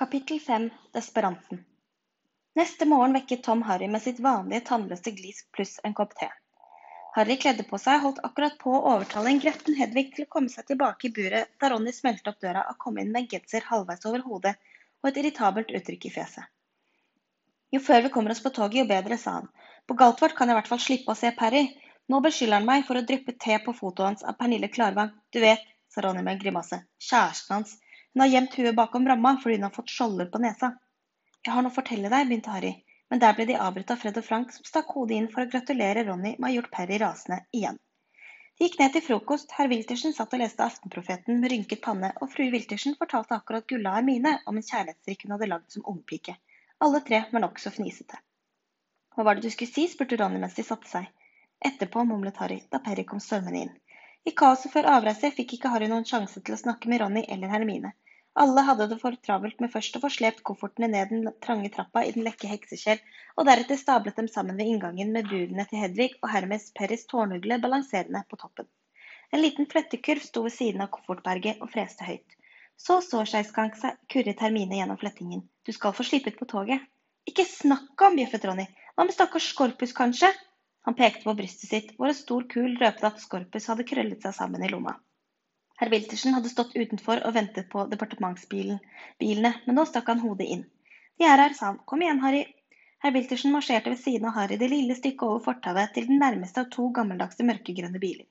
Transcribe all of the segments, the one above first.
Kapittel 5 Desperanten Neste morgen vekket Tom Harry med sitt vanlige tannløse glis pluss en kopp te. Harry kledde på seg holdt akkurat på å overtale en gretten Hedvig til å komme seg tilbake i buret da Ronny smelte opp døra og kom inn med en genser halvveis over hodet og et irritabelt uttrykk i fjeset. Jo før vi kommer oss på toget, jo bedre, sa han. På Galtvort kan jeg i hvert fall slippe å se Perry. Nå beskylder han meg for å dryppe te på fotoet hans av Pernille Klarvang. Du vet, sa Ronny med en grimase. Kjæresten hans. Hun har gjemt huet bakom ramma fordi hun har fått skjolder på nesa. Jeg har noe å fortelle deg, begynte Harry, men der ble de avbrutt av Fred og Frank, som stakk hodet inn for å gratulere Ronny med å ha gjort Perry rasende igjen. De gikk ned til frokost, herr Wiltersen satt og leste Aftenprofeten med rynket panne, og frue Wiltersen fortalte akkurat Gulla Hermine om en kjærlighetsdrikk hun hadde lagd som ungpike. Alle tre var nokså fnisete. Hva var det du skulle si, spurte Ronny mens de satte seg. Etterpå, mumlet Harry, da Perry kom stormende inn. I kaoset før avreise fikk ikke Harry noen sjanse til å snakke med Ronny eller Hermine. Alle hadde det for travelt med først å få slept koffertene ned den trange trappa i den lekke heksekjell, og deretter stablet dem sammen ved inngangen med budene til Hedvig og Hermes Perris tårnugle balanserende på toppen. En liten flettekurv sto ved siden av koffertberget og freste høyt. Så så seg kurret Hermine gjennom flettingen. Du skal få slippet på toget. Ikke snakk om, bjeffet Ronny. Hva med stakkars Skorpus, kanskje? Han pekte på brystet sitt, hvor en stor kul røpte at Skorpus hadde krøllet seg sammen i lomma. Herr Wiltersen hadde stått utenfor og ventet på departementsbilene, men nå stakk han hodet inn. De er her, sa han. Kom igjen, Harry. Herr Wiltersen marsjerte ved siden av Harry det lille stykket over fortauet til den nærmeste av to gammeldagse mørkegrønne biler.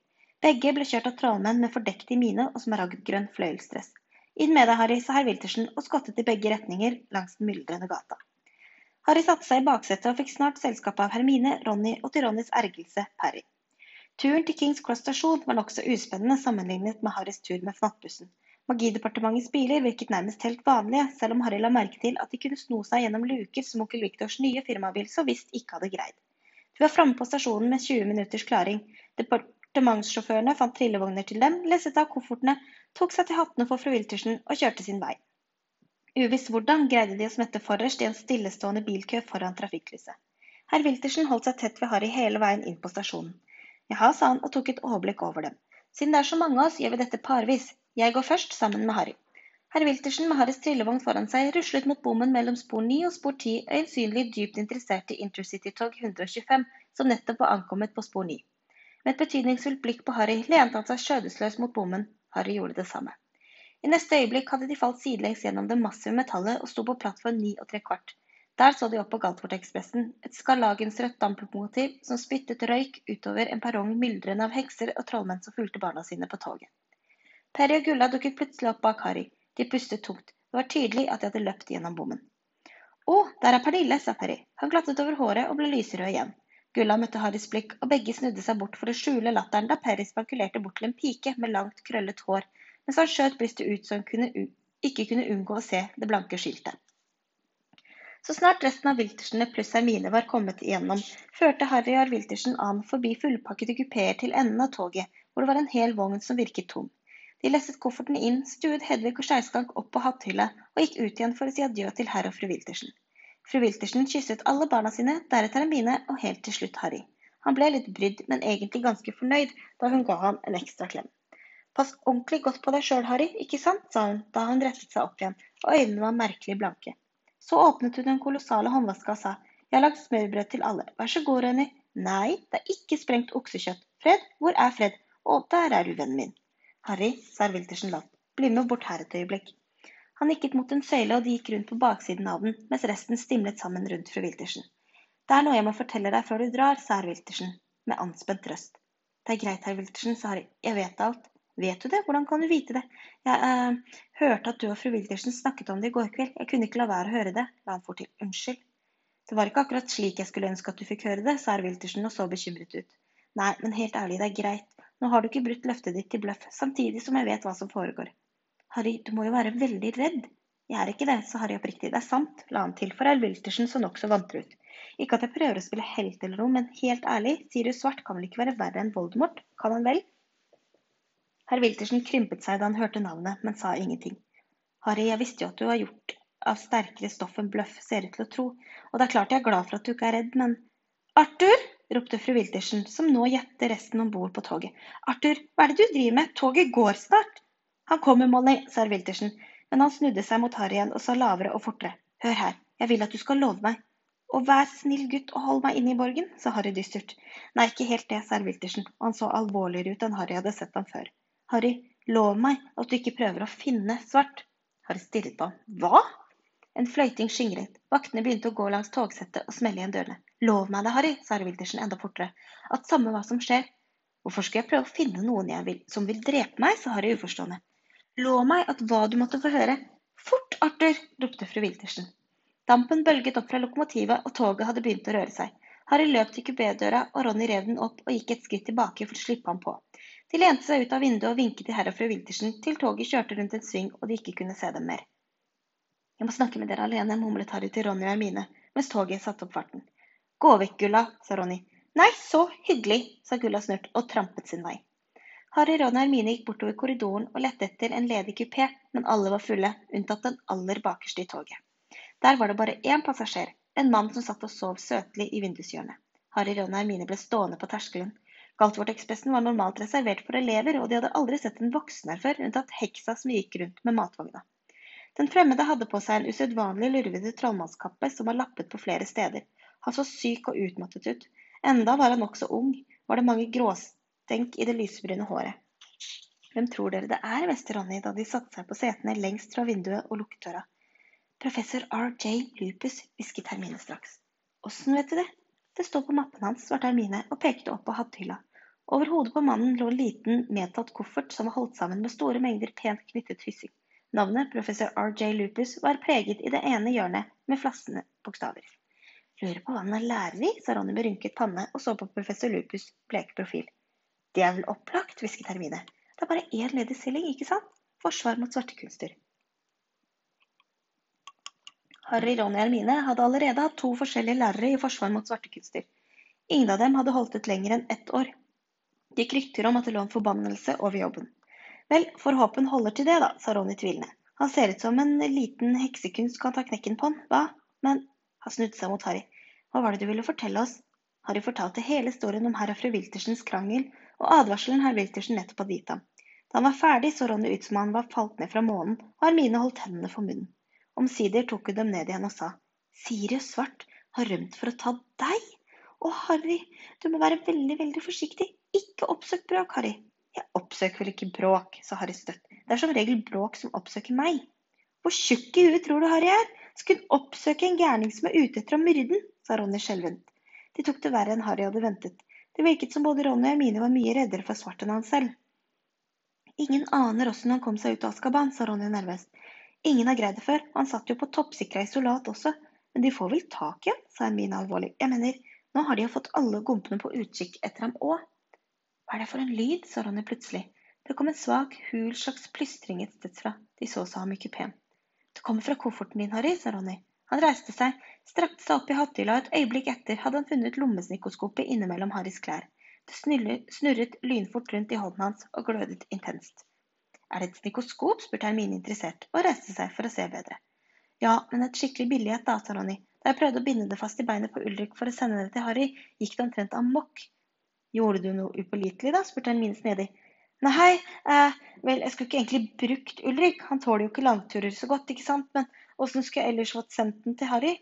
Begge ble kjørt av trollmenn med fordektig mine og smaragdgrønn fløyelsdress. Inn med deg, Harry, sa herr Wiltersen og skottet i begge retninger langs den myldrende gata. Harry satte seg i baksetet og fikk snart selskap av Hermine, Ronny og til Ronnys ergelse Perry. Turen til Kings Cross stasjon var nokså uspennende sammenlignet med Harrys tur med fnattbussen. Magidepartementets biler virket nærmest helt vanlige, selv om Harry la merke til at de kunne sno seg gjennom luker som onkel Viktors nye firmabil så visst ikke hadde greid. De var framme på stasjonen med 20 minutters klaring. Departementssjåførene fant trillevogner til dem, lesset av koffertene, tok seg til hattene for fru Wiltersen og kjørte sin vei. Uvisst hvordan greide de å smette forrest i en stillestående bilkø foran trafikklyset. Herr Wiltersen holdt seg tett ved Harry hele veien inn på stasjonen. Jaha, sa han og tok et overblikk over dem. Siden det er så mange av oss, gjør vi dette parvis. Jeg går først, sammen med Harry. Herr Wiltersen med Harrys trillevogn foran seg ruslet mot bommen mellom spor 9 og spor 10, øyensynlig dypt interessert i intercity-tog 125, som nettopp var ankommet på spor 9. Med et betydningsfullt blikk på Harry lente han seg skjødesløs mot bommen. Harry gjorde det samme. I neste øyeblikk hadde de falt sidelengs gjennom det massive metallet og sto på plattform ni og tre kvart. Der så de opp på Galtvort-ekspressen, et skarlagensrødt damplokomotiv som spyttet røyk utover en perrong myldrende av hekser og trollmenn som fulgte barna sine på toget. Perry og Gulla dukket plutselig opp bak Harry. De pustet tungt. Det var tydelig at de hadde løpt gjennom bommen. Å, der er Pernille, sa Perry. Han glattet over håret og ble lyserød igjen. Gulla møtte Harrys blikk, og begge snudde seg bort for å skjule latteren da Perry spankulerte bort til en pike med langt, krøllet hår mens han skjøt brystet ut så hun kunne, ikke kunne unngå å se det blanke skiltet. Så snart resten av Wiltersene pluss Hermine var kommet igjennom, førte Harry og Wiltersen an forbi fullpakkede kupeer til enden av toget, hvor det var en hel vogn som virket tom. De lesset kofferten inn, stuet Hedvig og Skeiskank opp på hatthylla og gikk ut igjen for å si adjø til herr og fru Wiltersen. Fru Wiltersen kysset alle barna sine, deretter Hermine og helt til slutt Harry. Han ble litt brydd, men egentlig ganske fornøyd da hun ga ham en ekstra klem. Pass ordentlig godt på deg sjøl, Harry, ikke sant, sa hun da hun rettet seg opp igjen, og øynene var merkelig blanke. Så åpnet hun den kolossale håndvaska og sa, jeg har lagd smørbrød til alle, vær så god, Ronny. Nei, det er ikke sprengt oksekjøtt. Fred, hvor er Fred? Å, der er du, vennen min. Harry, sa Wiltersen lavt, bli med bort her et øyeblikk. Han nikket mot en søyle, og de gikk rundt på baksiden av den, mens resten stimlet sammen rundt fru Wiltersen. Det er noe jeg må fortelle deg før du drar, sa herr Wiltersen, med anspent røst. Det er greit, herr Wiltersen, sa Harry, jeg vet alt. Vet du det? Hvordan kan du vite det? Jeg eh, hørte at du og fru Wildersen snakket om det i går kveld. Jeg kunne ikke la være å høre det, la han fort til. Unnskyld. Det var ikke akkurat slik jeg skulle ønske at du fikk høre det, sa herr Wiltersen og så bekymret ut. Nei, men helt ærlig, det er greit. Nå har du ikke brutt løftet ditt til bløff, samtidig som jeg vet hva som foregår. Harry, du må jo være veldig redd. Jeg er ikke det, sa Harry oppriktig. Det er sant, la han til, for herr Wiltersen så nokså vantro ut. Ikke at jeg prøver å spille helt eller noe, men helt ærlig, Sirius Svart kan vel ikke være verre enn Voldemort, kan han vel? Herr Wiltersen krympet seg da han hørte navnet, men sa ingenting. Harry, jeg visste jo at du var gjort av sterkere stoff enn bløff ser ut til å tro, og det er klart jeg er glad for at du ikke er redd, men Arthur! ropte fru Wiltersen, som nå gjette resten om bord på toget. Arthur, hva er det du driver med? Toget går snart! Han kommer, Molly, sa herr Wiltersen. men han snudde seg mot Harry igjen og sa lavere og fortere. Hør her, jeg vil at du skal love meg. Og vær snill gutt og hold meg inne i borgen, sa Harry dystert. Nei, ikke helt det, sa Wiltersen, og han så alvorligere ut enn Harry hadde sett ham før. Harry, lov meg at du ikke prøver å finne Svart. Harry stirret på ham. Hva? En fløyting skingret. Vaktene begynte å gå langs togsettet og smelle igjen dørene. Lov meg det, Harry, sa Wiltersen enda fortere, at samme hva som skjer. Hvorfor skal jeg prøve å finne noen jeg vil, som vil drepe meg, sa Harry uforstående. Lov meg at hva du måtte få høre. Fort, Arthur! ropte fru Wiltersen. Dampen bølget opp fra lokomotivet, og toget hadde begynt å røre seg. Harry løp til kupédøra, og Ronny rev den opp og gikk et skritt tilbake for å slippe ham på. De lente seg ut av vinduet og vinket til herr og fru Wiltersen til toget kjørte rundt en sving og de ikke kunne se dem mer. Jeg må snakke med dere alene, mumlet Harry til Ronny og Hermine mens toget satte opp farten. Gå vekk, Gulla, sa Ronny. Nei, så hyggelig, sa Gulla snurt og trampet sin vei. Harry, Ron og Hermine gikk bortover korridoren og lette etter en ledig kupé, men alle var fulle, unntatt den aller bakerste i toget. Der var det bare én passasjer, en mann som satt og sov søtlig i vindushjørnet. Harry, Ron og Hermine ble stående på terskelen. Galtvort-ekspressen var normalt reservert for elever, og de hadde aldri sett en voksen her før, unntatt heksa som gikk rundt med matvogna. Den fremmede hadde på seg en usedvanlig lurvete trollmannskappe som var lappet på flere steder. Han så syk og utmattet ut. Enda var han nokså ung, var det mange gråstenk i det lysebrune håret. Hvem tror dere det er, hveste Ronny da de satte seg på setene lengst fra vinduet og lukket døra. Professor R.J. Lupus, hvisket Hermine straks. Åssen vet du det? Det står på mappen hans, svarte Hermine og pekte opp på hattehylla. Over hodet på mannen lå en liten, medtatt koffert som var holdt sammen med store mengder pent knyttet hyssing. Navnet professor R.J. Lupus var preget i det ene hjørnet med flassende bokstaver. Lurer på hva han er lærer i, sa Ronny med rynket panne og så på professor Lupus' bleke profil. Det er vel opplagt, hvisket Hermine. Det er bare én ledig stilling, ikke sant? Forsvar mot svartekunster. Harry, Ronny og Hermine hadde allerede hatt to forskjellige lærere i forsvar mot svartekunster. Ingen av dem hadde holdt ut lenger enn ett år. Det gikk rykter om at det lå en forbannelse over jobben. Vel, forhåpen holder til det, da, sa Ronny tvilende. Han ser ut som en liten heksekunst kan ta knekken på han, hva? Men han snudde seg mot Harry. Hva var det du ville fortelle oss? Harry fortalte hele historien om herr og fru Wiltersens krangel og advarselen herr Wiltersen nettopp hadde gitt ham. Da han var ferdig, så Ronny ut som han var falt ned fra månen, og Hermine holdt hendene for munnen. Omsider tok hun dem ned igjen og sa, Sirius Svart har rømt for å ta deg? Å, Harry, du må være veldig, veldig forsiktig. Ikke oppsøk bråk, Harry. Jeg oppsøker vel ikke bråk, sa Harry støtt. Det er som regel bråk som oppsøker meg. Hvor tjukk i huet tror du Harry er? Skulle oppsøke en gærning som er ute etter å myrde den? sa Ronny skjelvent. De tok det verre enn Harry hadde ventet. Det virket som både Ronny og Hermine var mye reddere for svart enn han selv. Ingen aner åssen han kom seg ut av Askaban, sa Ronny nervøst. Ingen har greid det før, han satt jo på toppsikra isolat også. Men de får vel tak i ham, sa Hermine alvorlig. Jeg mener, nå har de jo fått alle gompene på utkikk etter ham òg. Hva er det for en lyd, sa Ronny plutselig. Det kom en svak, hul slags plystring et sted fra. De så seg om i kupeen. Det kommer fra kofferten din, Harry, sa Ronny. Han reiste seg, strakte seg opp i hattehylla, og et øyeblikk etter hadde han funnet lommesnikoskopet innimellom Harrys klær. Det snurret lynfort rundt i hånden hans og glødet intenst. Er det et snikoskop? spurte Hermine interessert, og reiste seg for å se bedre. Ja, men et skikkelig billighet, da, sa Ronny. Da jeg prøvde å binde det fast i beinet på Ulrik for å sende det til Harry, gikk det omtrent amok. Gjorde du noe upålitelig, da? spurte han minst nedi. Nei, eh, vel, jeg skulle ikke egentlig brukt Ulrik, han tåler jo ikke langturer så godt, ikke sant, men Åssen skulle jeg ellers fått sendt den til Harry?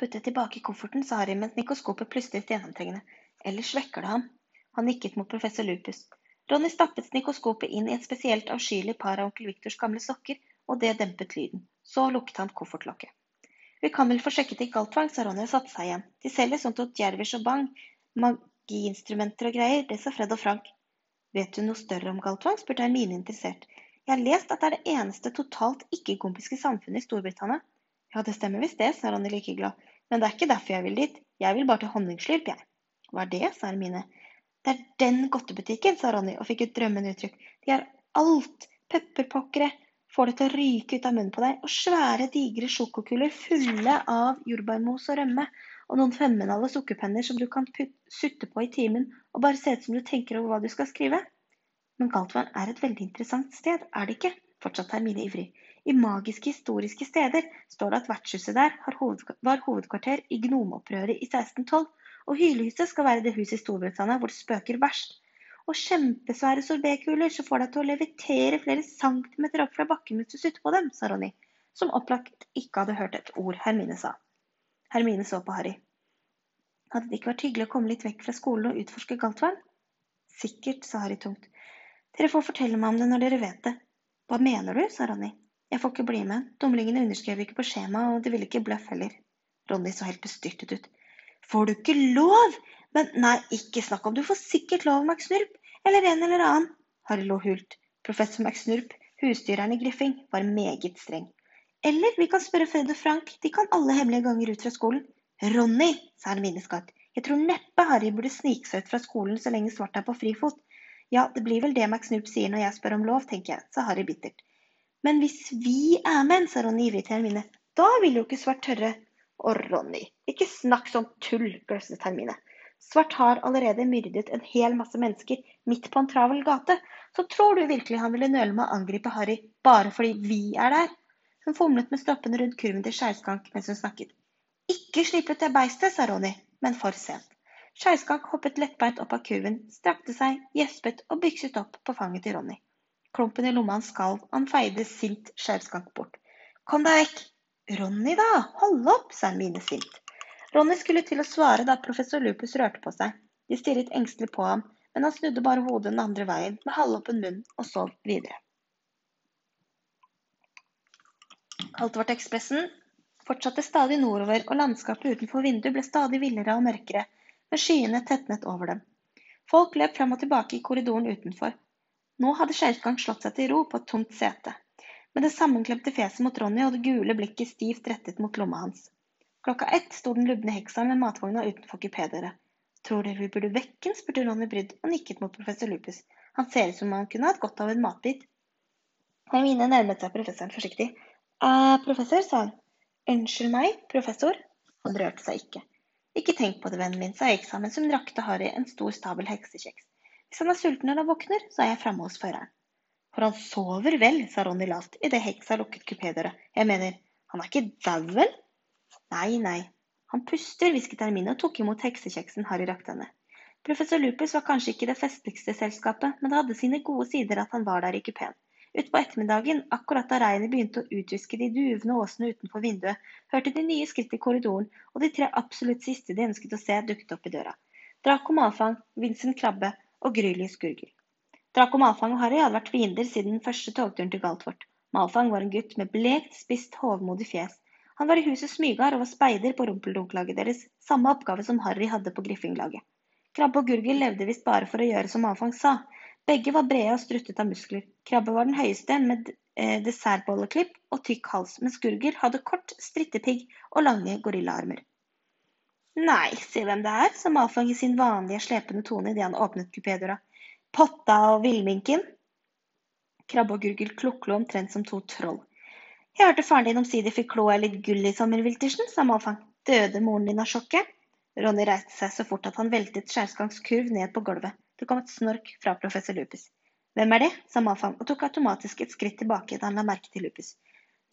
Puttet tilbake i kofferten, sa Harry mens nikoskopet plystret gjennomtrengende. Ellers vekker det ham. Han nikket mot professor Lupus. Ronny stappet nikoskopet inn i et spesielt avskyelig par av onkel Viktors gamle sokker, og det dempet lyden. Så lukket han koffertlokket. Vi kan vel få sjekket i Galtvang, sa Ronny og satte seg igjen. De selger sånt hos Djervish og Bang, magiinstrumenter og greier, det sa Fred og Frank. Vet du noe større om Galtvang? spurte Hermine interessert. Jeg har lest at det er det eneste totalt ikke-kompiske samfunnet i Storbritannia. Ja, det stemmer visst det, sa Ronny like glad. Men det er ikke derfor jeg vil dit. Jeg vil bare til honningslurp, jeg. Hva er det, sa Hermine. Det er den godtebutikken, sa Ronny og fikk et drømmende uttrykk. De har alt. Pepperpokkere får det til å ryke ut av munnen på deg, og svære, digre sjokokuler fulle av jordbærmos og rømme, og noen femmenale sukkerpenner som du kan sutte på i timen og bare se ut som du tenker over hva du skal skrive. Men Galtvann er et veldig interessant sted, er det ikke? fortsatte Hermine ivrig. I magiske historiske steder står det at vertshuset der var hovedkvarter i gnomeopprøret i 1612, og hylehuset skal være det huset i Storbritannia hvor det spøker verst. og kjempesvære sorbetkuler som får deg til å levitere flere centimeter opp fra bakken mens du sutter på dem, sa Ronny, som opplagt ikke hadde hørt et ord Hermine sa. Hermine så på Harry. Hadde det ikke vært hyggelig å komme litt vekk fra skolen og utforske Galtvang? Sikkert, sa Harry tungt. Dere får fortelle meg om det når dere vet det. Hva mener du, sa Ronny. Jeg får ikke bli med. Dumlingene underskrev ikke på skjemaet, og de ville ikke bløff heller. Ronny så helt bestyrtet ut. Får du ikke lov? Men nei, ikke snakk om, du får sikkert lov, Max Snurp. Eller en eller annen. Harry lo hult. Professor Max Snurp, husdyreren i Griffing, var meget streng. Eller vi kan spørre Fred og Frank, de kan alle hemmelige ganger ut fra skolen. Ronny, sa Hermine skarpt, jeg tror neppe Harry burde snike seg ut fra skolen så lenge Svart er på frifot. Ja, det blir vel det Max Snoop sier når jeg spør om lov, tenker jeg, sa Harry bittert. Men hvis vi er menn, sa Ronny ivrig til Hermine, da vil jo ikke Svart tørre. Å, Ronny, ikke snakk sånn tull, gløsset Hermine. Svart har allerede myrdet en hel masse mennesker midt på en travel gate. Så tror du virkelig han ville nøle med å angripe Harry bare fordi vi er der? Hun fomlet med stroppene rundt kurven til Skeiskank mens hun snakket. Ikke slipp ut det beistet, sa Ronny, men for sent. Skeiskank hoppet lettbeint opp av kurven, strakte seg, gjespet og bykset opp på fanget til Ronny. Klumpen i lomma hans skalv, han feide sint Skeiskank bort. Kom deg vekk! Ronny, da! Hold opp, sa Mine sint. Ronny skulle til å svare da professor Lupus rørte på seg. De stirret engstelig på ham, men han snudde bare hodet den andre veien med halvåpen munn og sov videre. Kaltvartekspressen fortsatte stadig nordover, og landskapet utenfor vinduet ble stadig villere og mørkere, med skyene tetnet over dem. Folk løp frem og tilbake i korridoren utenfor. Nå hadde Skeivgang slått seg til ro på et tomt sete, med det sammenklemte fjeset mot Ronny og det gule blikket stivt rettet mot lomma hans. Klokka ett sto den lubne heksa med matvogna utenfor kupédøra. Tror dere vi burde vekke den, spurte Ronny brydd og nikket mot professor Lupus. Han ser ut som om han kunne hatt godt av en matbit. Hermine nærmet seg professoren forsiktig. Eh, professor, sa han. Unnskyld meg, professor? Han rørte seg ikke. Ikke tenk på det, vennen min, sa heksa mens hun rakte Harry en stor stabel heksekjeks. Hvis han er sulten når han våkner, så er jeg framme hos føreren. For han sover vel, sa Ronny lavt idet heksa lukket kupédøra. Jeg mener, han er ikke dau, vel? Nei, nei. Han puster, hvisket Hermine og tok imot heksekjeksen Harry rakte henne. Professor Lupus var kanskje ikke det festligste selskapet, men det hadde sine gode sider at han var der i kupeen. Utpå ettermiddagen, akkurat da regnet begynte å utviske de duvende åsene utenfor vinduet, hørte de nye skritt i korridoren, og de tre absolutt siste de ønsket å se, dukket opp i døra. Draco Malfang, Vincent Krabbe og Grylius Gurgel. Draco Malfang og Harry hadde vært fiender siden den første togturen til Galtvort. Malfang var en gutt med blekt, spisst, hovmodig fjes han var i huset Smygard og var speider på rumpeldunklaget deres, samme oppgave som Harry hadde på Griffinglaget. Krabbe og Gurgel levde visst bare for å gjøre som Malfang sa. Begge var brede og struttet av muskler. Krabbe var den høyeste med eh, dessertbolleklipp og tykk hals, mens Gurgel hadde kort strittepigg og lange gorillaarmer. Nei, si hvem det er, som avfang i sin vanlige slepende tone idet han åpnet kupédøra. Potta og villminken? Krabbe og Gurgel kloklo omtrent som to troll. Jeg hørte faren din omsider fikk kloa litt gull i sommer, Wiltersen, sa Malfang. Døde moren din av sjokket? Ronny reiste seg så fort at han veltet skjærsgangskurv ned på gulvet. Det kom et snork fra professor Lupus. Hvem er det? sa Malfang og tok automatisk et skritt tilbake da han la merke til Lupus.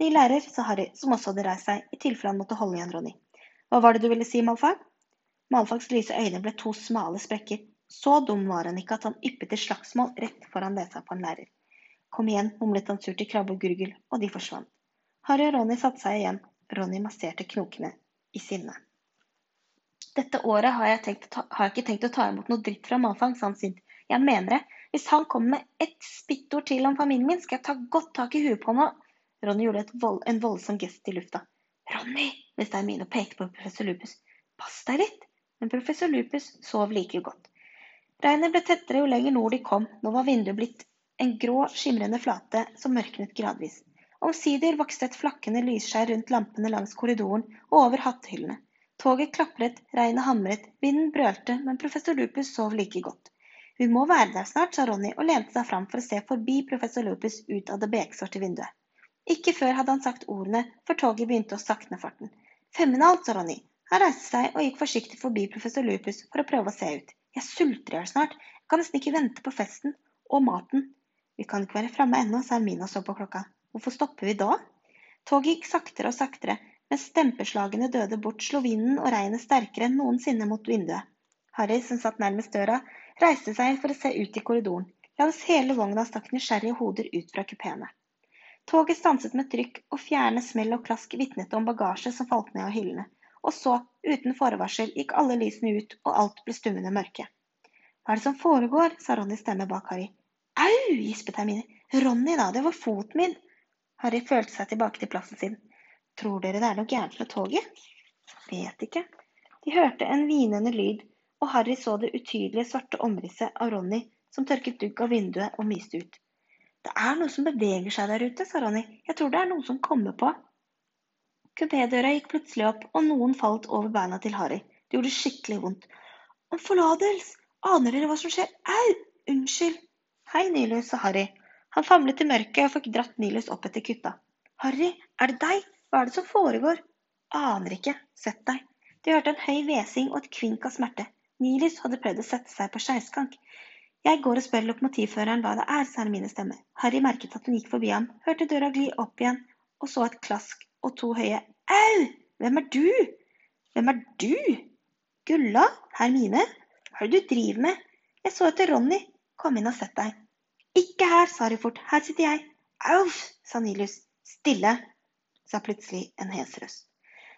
Ny lærer, sa Harry, som også hadde reist seg, i tilfelle han måtte holde igjen Ronny. Hva var det du ville si, Malfang? Malfangs lyse øyne ble to smale sprekker. Så dum var han ikke at han yppet til slagsmål rett foran nesa på en lærer. Kom igjen, mumlet han surt til Krabbe og Gurgel, og de forsvant. Harry og Ronny satte seg igjen. Ronny masserte knokene i sinne. Dette året har jeg, tenkt, har jeg, ikke tenkt å ta imot noe dritt fra Malfang, sa han sint. Jeg mener det. Hvis han kommer med ett spittord til om familien min, skal jeg ta godt tak i huet på ham og Ronny gjorde vold, en voldsom gest i lufta. Ronny! hvisket Hermine og pekte på professor Lupus. Pass deg litt! Men professor Lupus sov like godt. Regnet ble tettere jo lenger nord de kom. Nå var vinduet blitt en grå, skimrende flate som mørknet gradvis. Omsider vokste et flakkende lysskjær rundt lampene langs korridoren og over hattehyllene. Toget klapret, regnet hamret, vinden brølte, men professor Lupus sov like godt. Vi må være der snart, sa Ronny og lente seg fram for å se forbi professor Lupus ut av det beksvarte vinduet. Ikke før hadde han sagt ordene, for toget begynte å sakne farten. Feminalt, sa Ronny. Han reiste seg og gikk forsiktig forbi professor Lupus for å prøve å se ut. Jeg sulter i hjel snart. Jeg kan nesten ikke vente på festen. Og maten. Vi kan ikke være framme ennå, sa Hermine og så på klokka. Hvorfor stopper vi da? Toget gikk saktere og saktere. Mens stempeslagene døde bort, slo vinden og regnet sterkere enn noensinne mot vinduet. Harry, som satt nærmest døra, reiste seg for å se ut i korridoren. Langs hele vogna stakk nysgjerrige hoder ut fra kupeene. Toget stanset med trykk, og fjerne smell og klask vitnet om bagasje som falt ned av hyllene. Og så, uten forvarsel, gikk alle lysene ut, og alt ble stummende mørke. Hva er det som foregår? sa Ronnys stemme bak Harry. Au! gispet Hermine. Ronny, da, det var foten min. Harry følte seg tilbake til plassen sin. Tror dere det er noe gærent med toget? Vet ikke. De hørte en hvinende lyd, og Harry så det utydelige svarte omrisset av Ronny som tørket dugg av vinduet og myste ut. Det er noe som beveger seg der ute, sa Ronny. Jeg tror det er noe som kommer på. Kupédøra gikk plutselig opp, og noen falt over beina til Harry. Det gjorde skikkelig vondt. Om forlatelse! Aner dere hva som skjer? Au! Unnskyld. Hei, Nilus, sa Harry. Han famlet i mørket og fikk dratt Nilus opp etter kutta. Harry, er det deg? Hva er det som foregår? Aner ikke. Sett deg. De hørte en høy hvesing og et kvink av smerte. Nilus hadde prøvd å sette seg på skeiskank. Jeg går og spør lokomotivføreren hva det er, sa Hermine stemme. Harry merket at hun gikk forbi ham, hørte døra gli opp igjen, og så et klask og to høye au! Hvem er du? Hvem er du? Gulla? Hermine? Hva er det du driver med? Jeg så etter Ronny. Kom inn og sett deg. Ikke her, sa Harry fort. Her sitter jeg. Auf, sa Nilius. Stille, sa plutselig en hes røst.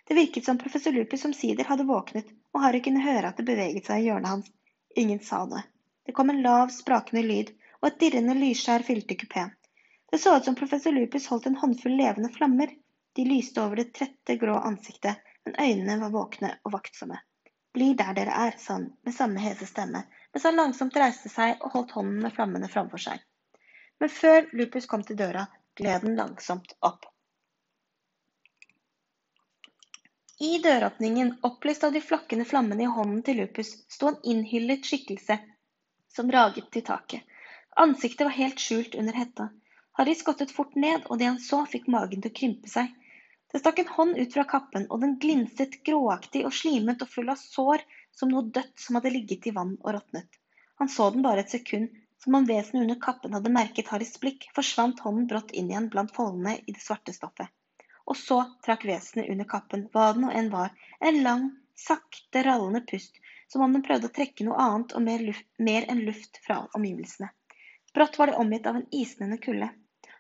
Det virket som professor Lupus omsider hadde våknet, og Harry kunne høre at det beveget seg i hjørnet hans. Ingen sa noe. Det kom en lav, sprakende lyd, og et dirrende lysskjær fylte kupeen. Det så ut som professor Lupus holdt en håndfull levende flammer. De lyste over det trette, grå ansiktet, men øynene var våkne og vaktsomme. Bli der dere er, sa han med samme hese stemme, mens han langsomt reiste seg og holdt hånden med flammene framfor seg. Men før Lupus kom til døra, gled den langsomt opp. I døråpningen, opplyst av de flakkende flammene i hånden til Lupus, sto en innhyllet skikkelse som raget til taket. Ansiktet var helt skjult under hetta. Harry skottet fort ned, og det han så, fikk magen til å krympe seg. Det stakk en hånd ut fra kappen, og den glinset gråaktig og slimet og full av sår som noe dødt som hadde ligget i vann og råtnet. Han så den bare et sekund, som om vesenet under kappen hadde merket Harrys blikk, forsvant hånden brått inn igjen blant foldene i det svarte stoffet. Og så trakk vesenet under kappen, hva det nå enn var, en lang, sakte rallende pust som om den prøvde å trekke noe annet og mer, luft, mer enn luft fra omgivelsene. Brått var det omgitt av en isnende kulde.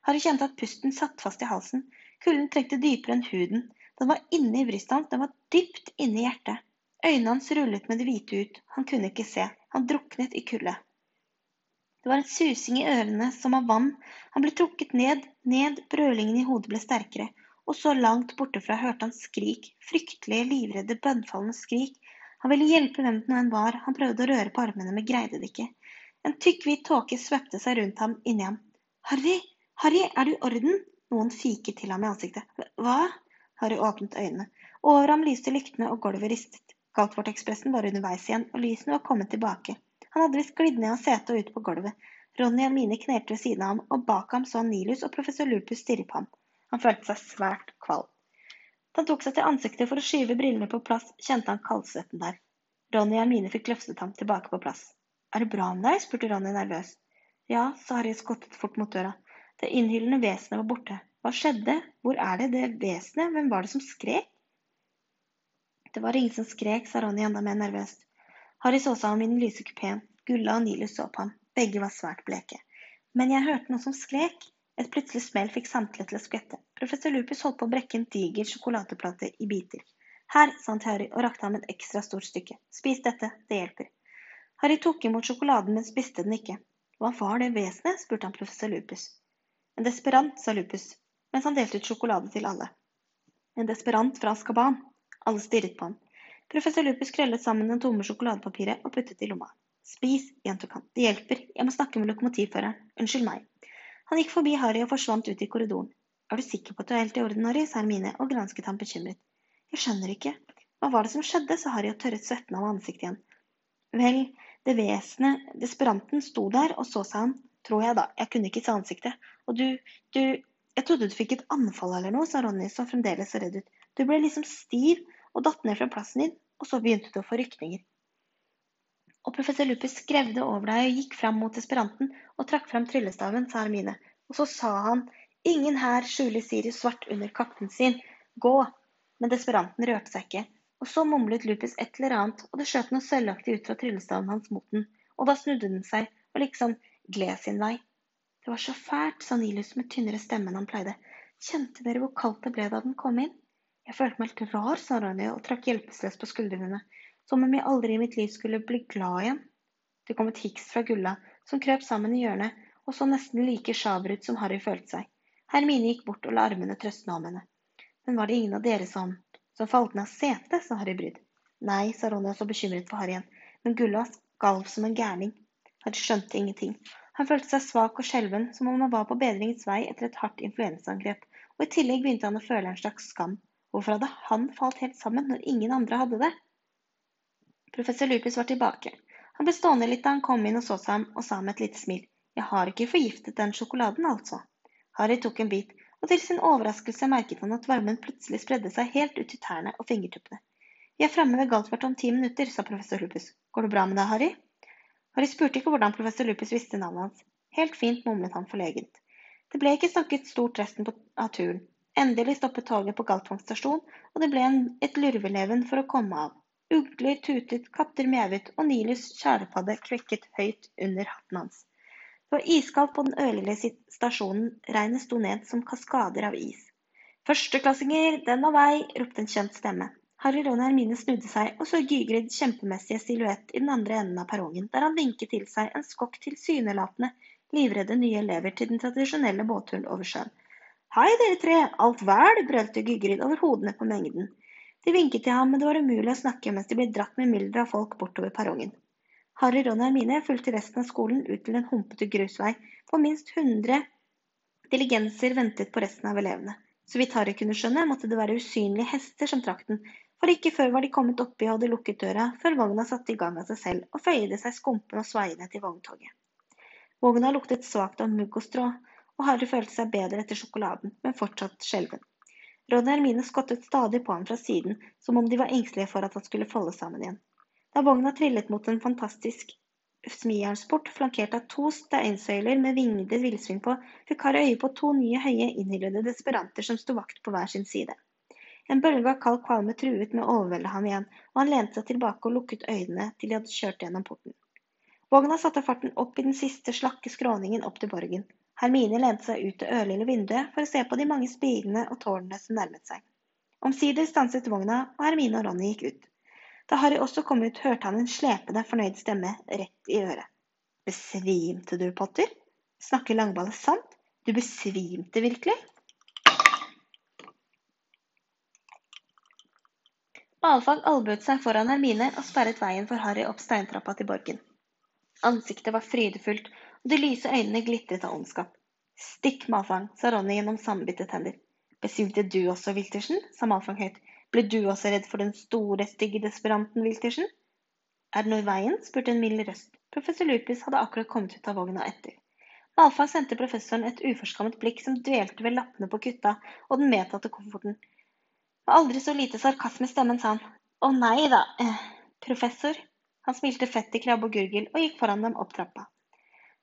Harry kjente at pusten satt fast i halsen. Kulden trengte dypere enn huden. Den var inne i brystet hans, den var dypt inne i hjertet. Øynene hans rullet med det hvite ut. Han kunne ikke se. Han druknet i kulde. Det var en susing i ørene som av vann. Han ble trukket ned, ned, brølingen i hodet ble sterkere. Og så langt borte fra hørte han skrik, fryktelige, livredde, bønnfallende skrik han ville hjelpe hvem det nå enn var, han prøvde å røre på armene, men greide det ikke. En tykk, hvit tåke svøpte seg rundt ham, inni ham. Harry, Harry, er du i orden? Noen fiket til ham i ansiktet. Hva? Harry åpnet øynene. Over ham lyste lyktene, og gulvet ristet. Galtvort-ekspressen var underveis igjen, og lysene var kommet tilbake. Han hadde visst glidd ned av setet og ut på gulvet. Ronny og Mine knelte ved siden av ham, og bak ham så han Nilus og professor Lupus stirre på ham. Han følte seg svært kvalm. Da han tok seg til ansiktet for å skyve brillene på plass, kjente han kaldsvetten der. Ronny og Hermine fikk løftet ham tilbake på plass. Er det bra med deg? spurte Ronny nervøs. Ja, sa Harry skottet fort mot døra. Det innhyllende vesenet var borte. Hva skjedde? Hvor er det, det vesenet? Hvem var det som skrek? Det var ingen som skrek, sa Ronny enda mer nervøst. Harry så seg om i den lyse kupeen. Gulla og Nilus så på ham. Begge var svært bleke. Men jeg hørte noe som skrek. Et plutselig smell fikk samtlige til å skvette. Professor Lupus holdt på å brekke en diger sjokoladeplate i biter. Her, sa han til Harry og rakte ham et ekstra stort stykke. Spis dette, det hjelper. Harry tok imot sjokoladen, men spiste den ikke. Hva var det vesenet? spurte han professor Lupus. En desperant, sa Lupus, mens han delte ut sjokolade til alle. En desperant fra Askaban. Alle stirret på ham. Professor Lupus krøllet sammen den tomme sjokoladepapiret og puttet i lomma. Spis, gjentok han. Det hjelper. Jeg må snakke med lokomotivføreren. Unnskyld meg. Han gikk forbi Harry og forsvant ut i korridoren. Er du sikker på at du er helt i orden, Harry? sa Hermine og gransket ham bekymret. Jeg skjønner ikke. Hva var det som skjedde? sa Harry og tørret svetten av ansiktet igjen. Vel, det vesenet, desperanten, sto der og så seg han. Tror jeg, da. Jeg kunne ikke se ansiktet. Og du, du Jeg trodde du fikk et anfall eller noe, sa Ronny, som fremdeles så redd ut. Du ble liksom stiv og datt ned fra plassen din, og så begynte du å få rykninger. Og professor Lupus skrevde over deg og gikk fram mot esperanten og trakk fram tryllestaven, sa Hermine. Og så sa han, ingen her skjuler Sirius svart under kappen sin, gå. Men desperanten rørte seg ikke. Og så mumlet Lupus et eller annet, og det skjøt noe sølvaktig ut fra tryllestaven hans mot den, og da snudde den seg og liksom gled sin vei. Det var så fælt, sa Nilus med tynnere stemme enn han pleide. Kjente dere hvor kaldt det ble da den kom inn? Jeg følte meg helt rar, sa Ronny og trakk hjelpeløst på skuldrene, som om jeg aldri i mitt liv skulle bli glad igjen. Det kom et hiks fra Gulla, som krøp sammen i hjørnet og så nesten like sjaver ut som Harry følte seg. Hermine gikk bort og la armene trøstende om henne. Men var det ingen av dere som som falt ned av setet, sa Harry brydd. Nei, sa Ronja så bekymret for Harry igjen, men Gulla skalv som en gærning. Harry skjønte ingenting. Han følte seg svak og skjelven, som om han var på bedringens vei etter et hardt influensaangrep, og i tillegg begynte han å føle en slags skam. Hvorfor hadde han falt helt sammen når ingen andre hadde det? Professor Lupus var tilbake. Han ble stående litt da han kom inn og så seg ham, og sa med et lite smil. Jeg har ikke forgiftet den sjokoladen, altså. Harry tok en bit, og til sin overraskelse merket han at varmen plutselig spredde seg helt ut til tærne og fingertuppene. Vi er framme ved Galtvort om ti minutter, sa professor Lupus. Går det bra med deg, Harry? Harry spurte ikke hvordan professor Lupus visste navnet hans. Helt fint, mumlet han forlegent. Det ble ikke snakket stort resten av turen. Endelig stoppet toget på Galtvang stasjon, og det ble en, et lurveleven for å komme av. Ugler tutet, katter mjauet, og Nilus skjærepadde kvekket høyt under hatten hans. Det var iskaldt på den ørlille stasjonen, regnet sto ned som kaskader av is. Førsteklassinger, den og vei, ropte en kjent stemme. Harry, Ron og Hermine snudde seg og så Gygrid kjempemessige silhuett i den andre enden av perrongen, der han vinket til seg en skokk tilsynelatende livredde nye elever til den tradisjonelle båtturen over sjøen. Hei, dere tre, alt vel? brølte Gygrid over hodene på mengden. De vinket til ham, men det var umulig å snakke mens de ble dratt med mylder av folk bortover perrongen. Harry, Ronny og Hermine fulgte resten av skolen ut til en humpete grusvei, hvor minst 100 diligenser ventet på resten av elevene. Så vidt Harry kunne skjønne, måtte det være usynlige hester som trakk den, for ikke før var de kommet oppi og hadde lukket døra, før vogna satte i gang av seg selv og føyde seg skumpende og svaiende til vogntoget. Vogna luktet svakt av mugg og strå, og Harry følte seg bedre etter sjokoladen, men fortsatt skjelven. Ron og Hermine skottet stadig på ham fra siden, som om de var engstelige for at han skulle falle sammen igjen. Da vogna trillet mot en fantastisk smijernsport flankert av to steinsøyler med vingede villsvin på, fikk Harry øye på to nye høye, innhyllede desperanter som sto vakt på hver sin side. En bølge av kald kvalme truet med å overvelde ham igjen, og han lente seg tilbake og lukket øynene til de hadde kjørt gjennom porten. Vogna satte farten opp i den siste slakke skråningen opp til borgen. Hermine lente seg ut det ørlille vinduet for å se på de mange spirene og tårnene som nærmet seg. Omsider stanset vogna, og Hermine og Ronny gikk ut. Da Harry også kom ut, hørte han en slepende, fornøyd stemme rett i øret. Besvimte du, Potter? Snakker Langballe sant? Du besvimte virkelig? Malfag albuet seg foran Hermine og sperret veien for Harry opp steintrappa til borgen. Ansiktet var frydefullt, og de lyse øynene glitret av ondskap. Stikk, Malfang, sa Ronny gjennom sammenbitte tenner. Besvimte du også, Wiltersen? sa Malfang høyt. Ble du også redd for den store, stygge desperanten Wiltersen? Er det noe i veien? spurte en mild røst. Professor Lupus hadde akkurat kommet ut av vogna etter. Malfang sendte professoren et uforskammet blikk som dvelte ved lappene på kutta og den medtatte kofferten. Med aldri så lite sarkasme i stemmen sa han. Å nei da, eh, professor. Han smilte fett i krabbe og gurgel og gikk foran dem opp trappa.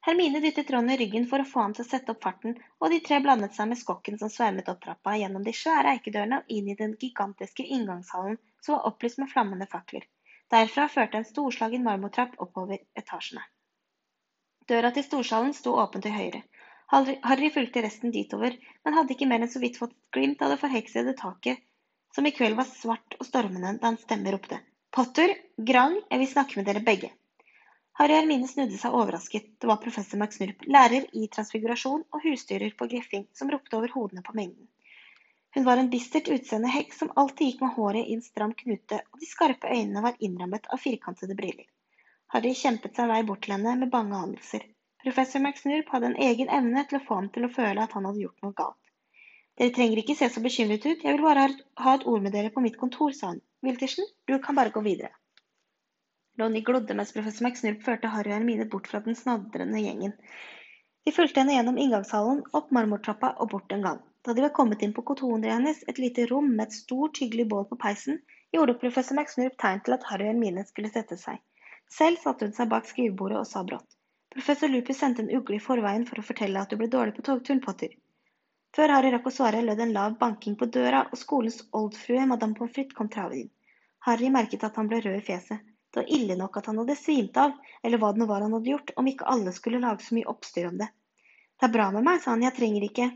Hermine dyttet Ronny ryggen for å få ham til å sette opp farten, og de tre blandet seg med skokken som svermet opp trappa, gjennom de svære eikedørene og inn i den gigantiske inngangshallen som var opplyst med flammende fakler. Derfra førte en storslagen marmortrapp oppover etasjene. Døra til storsalen sto åpen til høyre. Harry fulgte resten ditover, men hadde ikke mer enn så vidt fått et glimt av det forheksede taket, som i kveld var svart og stormende da en stemme ropte. Potter, Grang, jeg vil snakke med dere begge. Harry Hermine snudde seg overrasket. Det var professor McSnurp, lærer i transfigurasjon og husstyrer på Griffing, som ropte over hodene på mengden. Hun var en bistert utseende heks som alltid gikk med håret i en stram knute, og de skarpe øynene var innrammet av firkantede briller. Harry kjempet seg vei bort til henne med bange anelser. Professor McSnurp hadde en egen evne til å få ham til å føle at han hadde gjort noe galt. Dere trenger ikke se så bekymret ut, jeg vil bare ha et ord med dere på mitt kontor, sa han. Wiltersen, du kan bare gå videre. Ronny glodde mens professor McSnurp førte Harry og Hermine bort fra den snadrende gjengen. De fulgte henne gjennom inngangshallen, opp marmortrappa og bort en gang. Da de var kommet inn på kontoret hennes, et lite rom med et stort, hyggelig bål på peisen, gjorde professor McSnurp tegn til at Harry og Hermine skulle sette seg. Selv satte hun seg bak skrivebordet og sa brått. Professor Lupus sendte en ugle i forveien for å fortelle at du ble dårlig på togturen, Potter. Før Harry rakk å svare, lød en lav banking på døra, og skolens oldfrue, madame Pommes frites, kom travende inn. Harry merket at han ble rød i fjeset. Det var ille nok at han hadde svimt av, eller hva det nå var han hadde gjort, om ikke alle skulle lage så mye oppstyr om det. Det er bra med meg, sa han, jeg trenger ikke…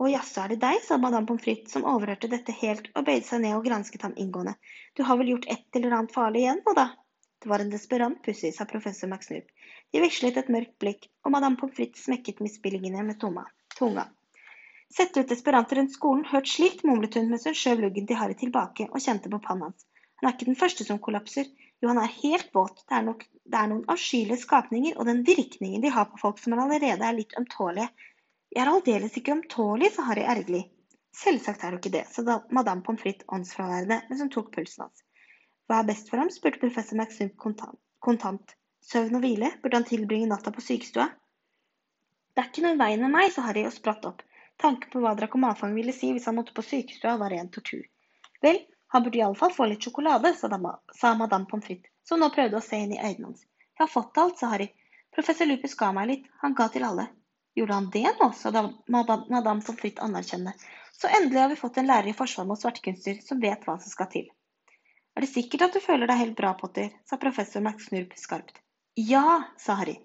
Å jaså, er det deg, sa madame Pommes frites, som overhørte dette helt og bøyde seg ned og gransket ham inngående. Du har vel gjort et eller annet farlig igjen nå, da? Det var en desperant pussy, sa professor McSnoop. De vekslet et mørkt blikk, og madame Pommes frites smekket misbillingene med tunga. Sett ut desperant rundt skolen, hørt slikt, mumlet hun mens hun skjøv luggen til Harry tilbake og kjente på pannen hans. Han er ikke den første som kollapser. Jo, han er helt våt. Det er, nok, det er noen avskyelige skapninger, og den virkningen de har på folk som allerede er litt ømtålige. Jeg er aldeles ikke ømtålig, sa Harry ergerlig. Selvsagt er du ikke det, sa madame Pommes frites åndsfraværende mens hun tok pulsen hans. Hva er best for ham? spurte professor Maxim kontant. Søvn og hvile? Burde han tilbringe natta på sykestua? Det er ikke noe i veien med meg, sa Harry og spratt opp. Tanken på hva Dracomalfang ville si hvis han måtte på sykestua, var ren tortur. Vel, han burde iallfall få litt sjokolade, sa, madame Pommes frites, som nå prøvde å se inn i øynene hans. Jeg har fått alt, sa Harry. Professor Lupus ga meg litt, han ga til alle. Gjorde han det nå, sa madame Pommes frites anerkjennende. Så endelig har vi fått en lærer i forsvar mot svartkunster som vet hva som skal til. Er det sikkert at du føler deg helt bra, Potter? sa professor McSnurp skarpt. Ja, sa Harry.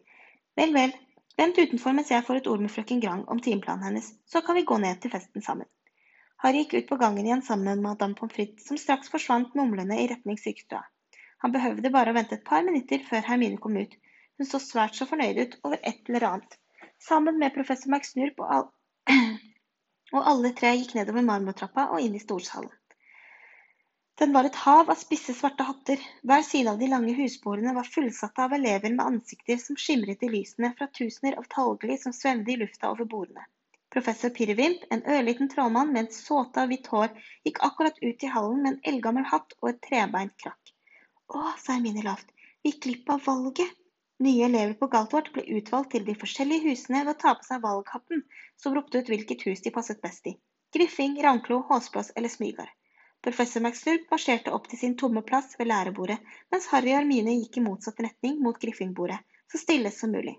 Vel, vel, vent utenfor mens jeg får et ord med frøken Grang om timeplanen hennes, så kan vi gå ned til festen sammen. Harry gikk ut på gangen igjen sammen med madame Pommes frites, som straks forsvant mumlende i retning sykestua. Han behøvde bare å vente et par minutter før Hermine kom ut. Hun så svært så fornøyd ut over et eller annet. Sammen med professor McSnurp og, all... og alle tre gikk nedover marmortrappa og inn i storsalen. Den var et hav av spisse, svarte hatter. Hver side av de lange husbordene var fullsatte av elever med ansikter som skimret i lysene fra tusener av talgly som svevde i lufta over bordene. Professor Pirrevimp, en ørliten trollmann med en såta hvitt hår, gikk akkurat ut i hallen med en eldgammel hatt og et trebeint krakk. Å, sa Hermine lavt, vi gikk glipp av valget. Nye elever på Galtvort ble utvalgt til de forskjellige husene ved å ta på seg valghatten, som ropte ut hvilket hus de passet best i. Griffing, Ravnklo, Håsblås eller Smygard. Professor McSnurp marsjerte opp til sin tomme plass ved lærebordet, mens Harry og Hermine gikk i motsatt retning mot Griffingbordet, så stille som mulig.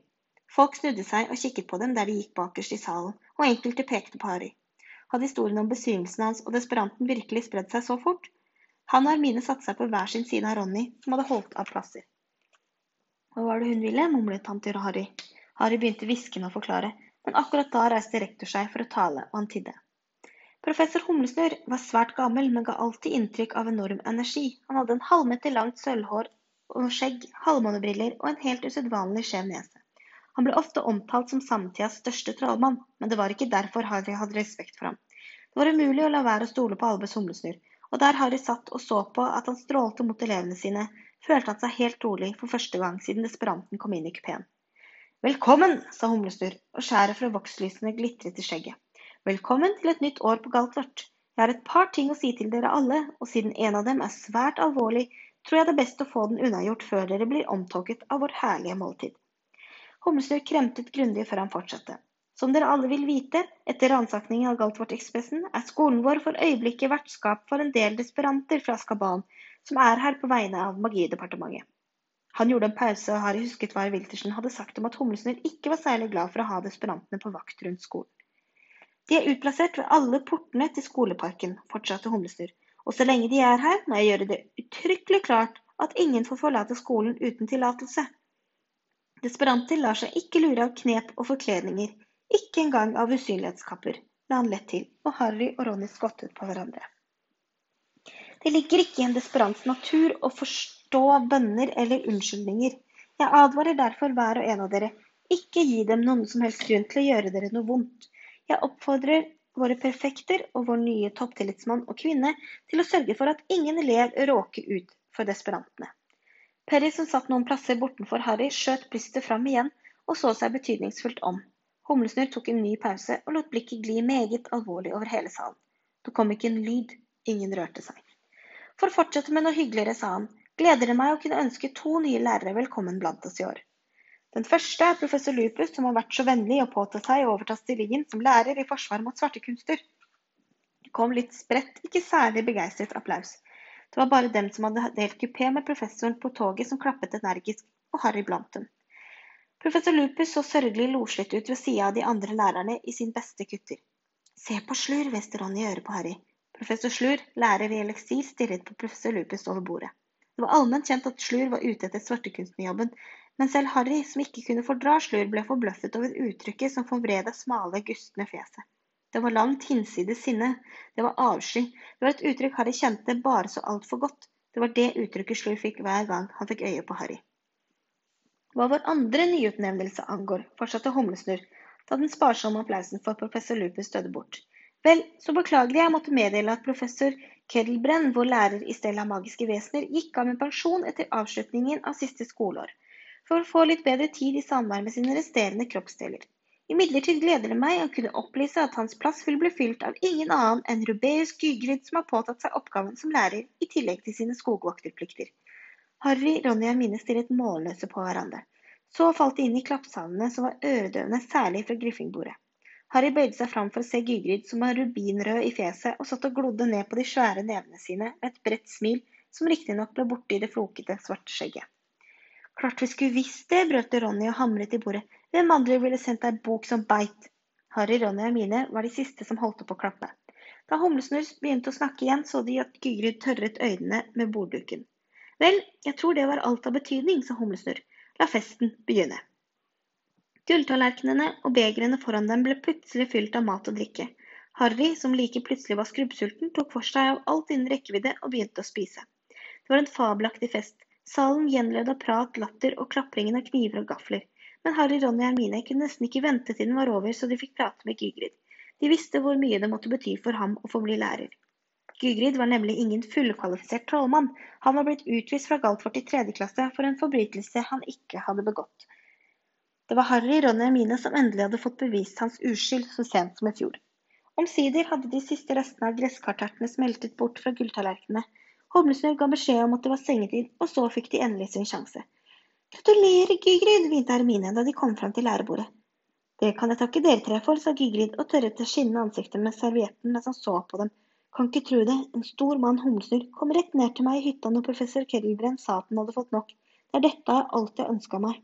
Folk snudde seg og kikket på dem der de gikk bakerst i salen, og enkelte pekte på Harry. Hadde historien om besvimelsen hans og desperanten virkelig spredd seg så fort? Han og Hermine satte seg på hver sin side av Ronny, som hadde holdt av plasser. Hva var det hun ville? mumlet han til Harry. Harry begynte hviskende å forklare, men akkurat da reiste rektor seg for å tale, og han tidde. Professor Humlesnurr var svært gammel, men ga alltid inntrykk av enorm energi. Han hadde en halvmeter langt sølvhår og skjegg, halvmånebriller og en helt usedvanlig skjev nese. Han ble ofte omtalt som samtidas største trollmann, men det var ikke derfor Harry hadde respekt for ham. Det var umulig å la være å stole på Albes Humlesnurr, og der Harry satt og så på at han strålte mot elevene sine, følte han seg helt rolig for første gang siden desperanten kom inn i kupeen. Velkommen, sa Humlesnurr, og skjæret fra vokslysene glitret i skjegget. Velkommen til et nytt år på Galtvort. Jeg har et par ting å si til dere alle, og siden en av dem er svært alvorlig, tror jeg det er best å få den unnagjort før dere blir omtåket av vår herlige måltid. Humlesnurr kremtet grundig før han fortsatte. Som dere alle vil vite, etter ransakingen av Galtvortekspressen er skolen vår for øyeblikket vertskap for en del desperanter fra Skaban, som er her på vegne av Magidepartementet. Han gjorde en pause, og Harry husket hva Wiltersen hadde sagt om at Humlesnurr ikke var særlig glad for å ha desperantene på vakt rundt skolen. De er utplassert ved alle portene til skoleparken, fortsatte Humlesnurr, og så lenge de er her, må jeg gjøre det uttrykkelig klart at ingen får forlate skolen uten tillatelse. Desperanter lar seg ikke lure av knep og forkledninger, ikke engang av usynlighetskapper, la han lett til, og Harry og Ronny skottet på hverandre. Det ligger ikke i en desperants natur å forstå bønner eller unnskyldninger. Jeg advarer derfor hver og en av dere, ikke gi dem noen som helst grunn til å gjøre dere noe vondt. Jeg oppfordrer våre perfekter og vår nye topptillitsmann og -kvinne til å sørge for at ingen elev råker ut for desperantene. Perry, som satt noen plasser bortenfor Harry, skjøt brystet fram igjen og så seg betydningsfullt om. Humlesnurr tok en ny pause og lot blikket gli meget alvorlig over hele salen. Det kom ikke en lyd, ingen rørte seg. For å fortsette med noe hyggeligere, sa han, gleder det meg å kunne ønske to nye lærere velkommen blant oss i år. Den første er professor Lupus, som har vært så vennlig å påta seg å overta stillingen som lærer i forsvar mot svartekunster. Det kom litt spredt, ikke særlig begeistret applaus. Det var bare dem som hadde delt kupé med professoren på toget som klappet energisk, og Harry blant dem. Professor Lupus så sørgelig loslitt ut ved sida av de andre lærerne i sin beste kutter. Se på Slur, hveste Ronny i øret på Harry. Professor Slur, lærer i eleksir, stirret på professor Lupus over bordet. Det var allment kjent at Slur var ute etter svartekunstnerjobben, men selv Harry, som ikke kunne fordra Slur, ble forbløffet over uttrykket som forvred det smale, gustne fjeset. Det var langt hinsides sinne, det var avsky, det var et uttrykk Harry kjente bare så altfor godt, det var det uttrykket Slur fikk hver gang han fikk øye på Harry. Hva vår andre nyutnevnelse angår, fortsatte Humlesnurr, da den sparsomme applausen for professor Lupus døde bort. Vel, så beklager jeg måtte meddele at professor Kedelbrenn, vår lærer i stell av magiske vesener, gikk av med pensjon etter avslutningen av siste skoleår, for å få litt bedre tid i samvær med sine resterende kroppsdeler. Imidlertid gleder det meg å kunne opplyse at hans plass vil bli fylt av ingen annen enn Rubeus Gygrid, som har påtatt seg oppgaven som lærer, i tillegg til sine skogvokterplikter. Harry, Ronny og Hermine stirret målløse på hverandre. Så falt de inn i klappsalene som var øredøvende, særlig fra Griffingbordet. Harry bøyde seg fram for å se Gygrid, som var rubinrød i fjeset og satt og glodde ned på de svære nevene sine med et bredt smil, som riktignok ble borte i det flokete, svarte skjegget. Klart vi skulle visst det, brøt Ronny og hamret i bordet. Hvem andre ville sendt deg bok som beit? Harry, Ronny og Mine var de siste som holdt opp å klappe. Da Humlesnurr begynte å snakke igjen, så de at Gygrid tørret øynene med bordduken. Vel, jeg tror det var alt av betydning, sa Humlesnurr. La festen begynne. Gulltallerkenene og begrene foran dem ble plutselig fylt av mat og drikke. Harry, som like plutselig var skrubbsulten, tok for seg av alt innen rekkevidde og begynte å spise. Det var en fabelaktig fest. Salen gjenlød av prat, latter og klapringen av kniver og gafler. Men Harry, Ronny og Hermine kunne nesten ikke vente til den var over, så de fikk prate med Gygrid. De visste hvor mye det måtte bety for ham å få bli lærer. Gygrid var nemlig ingen fullkvalifisert trollmann. Han var blitt utvist fra Galtvort i tredje klasse for en forbrytelse han ikke hadde begått. Det var Harry, Ronny og Hermine som endelig hadde fått bevist hans uskyld så sent som i fjor. Omsider hadde de siste restene av gresskartertene smeltet bort fra gulltallerkenene. Humlesnurr ga beskjed om at det var sengetid, og så fikk de endelig sin sjanse. Gratulerer, Gygrid, hvinte Hermine da de kom fram til lærebordet. Det kan jeg takke dere tre for, sa Gygrid og tørret det skinnende ansiktet med servietten mens han så på dem. Kan ikke tro det, en stor mann Humlesnurr kom rett ned til meg i hytta når professor Kedelbrenn sa at han hadde fått nok. Det er dette jeg alltid ønska meg.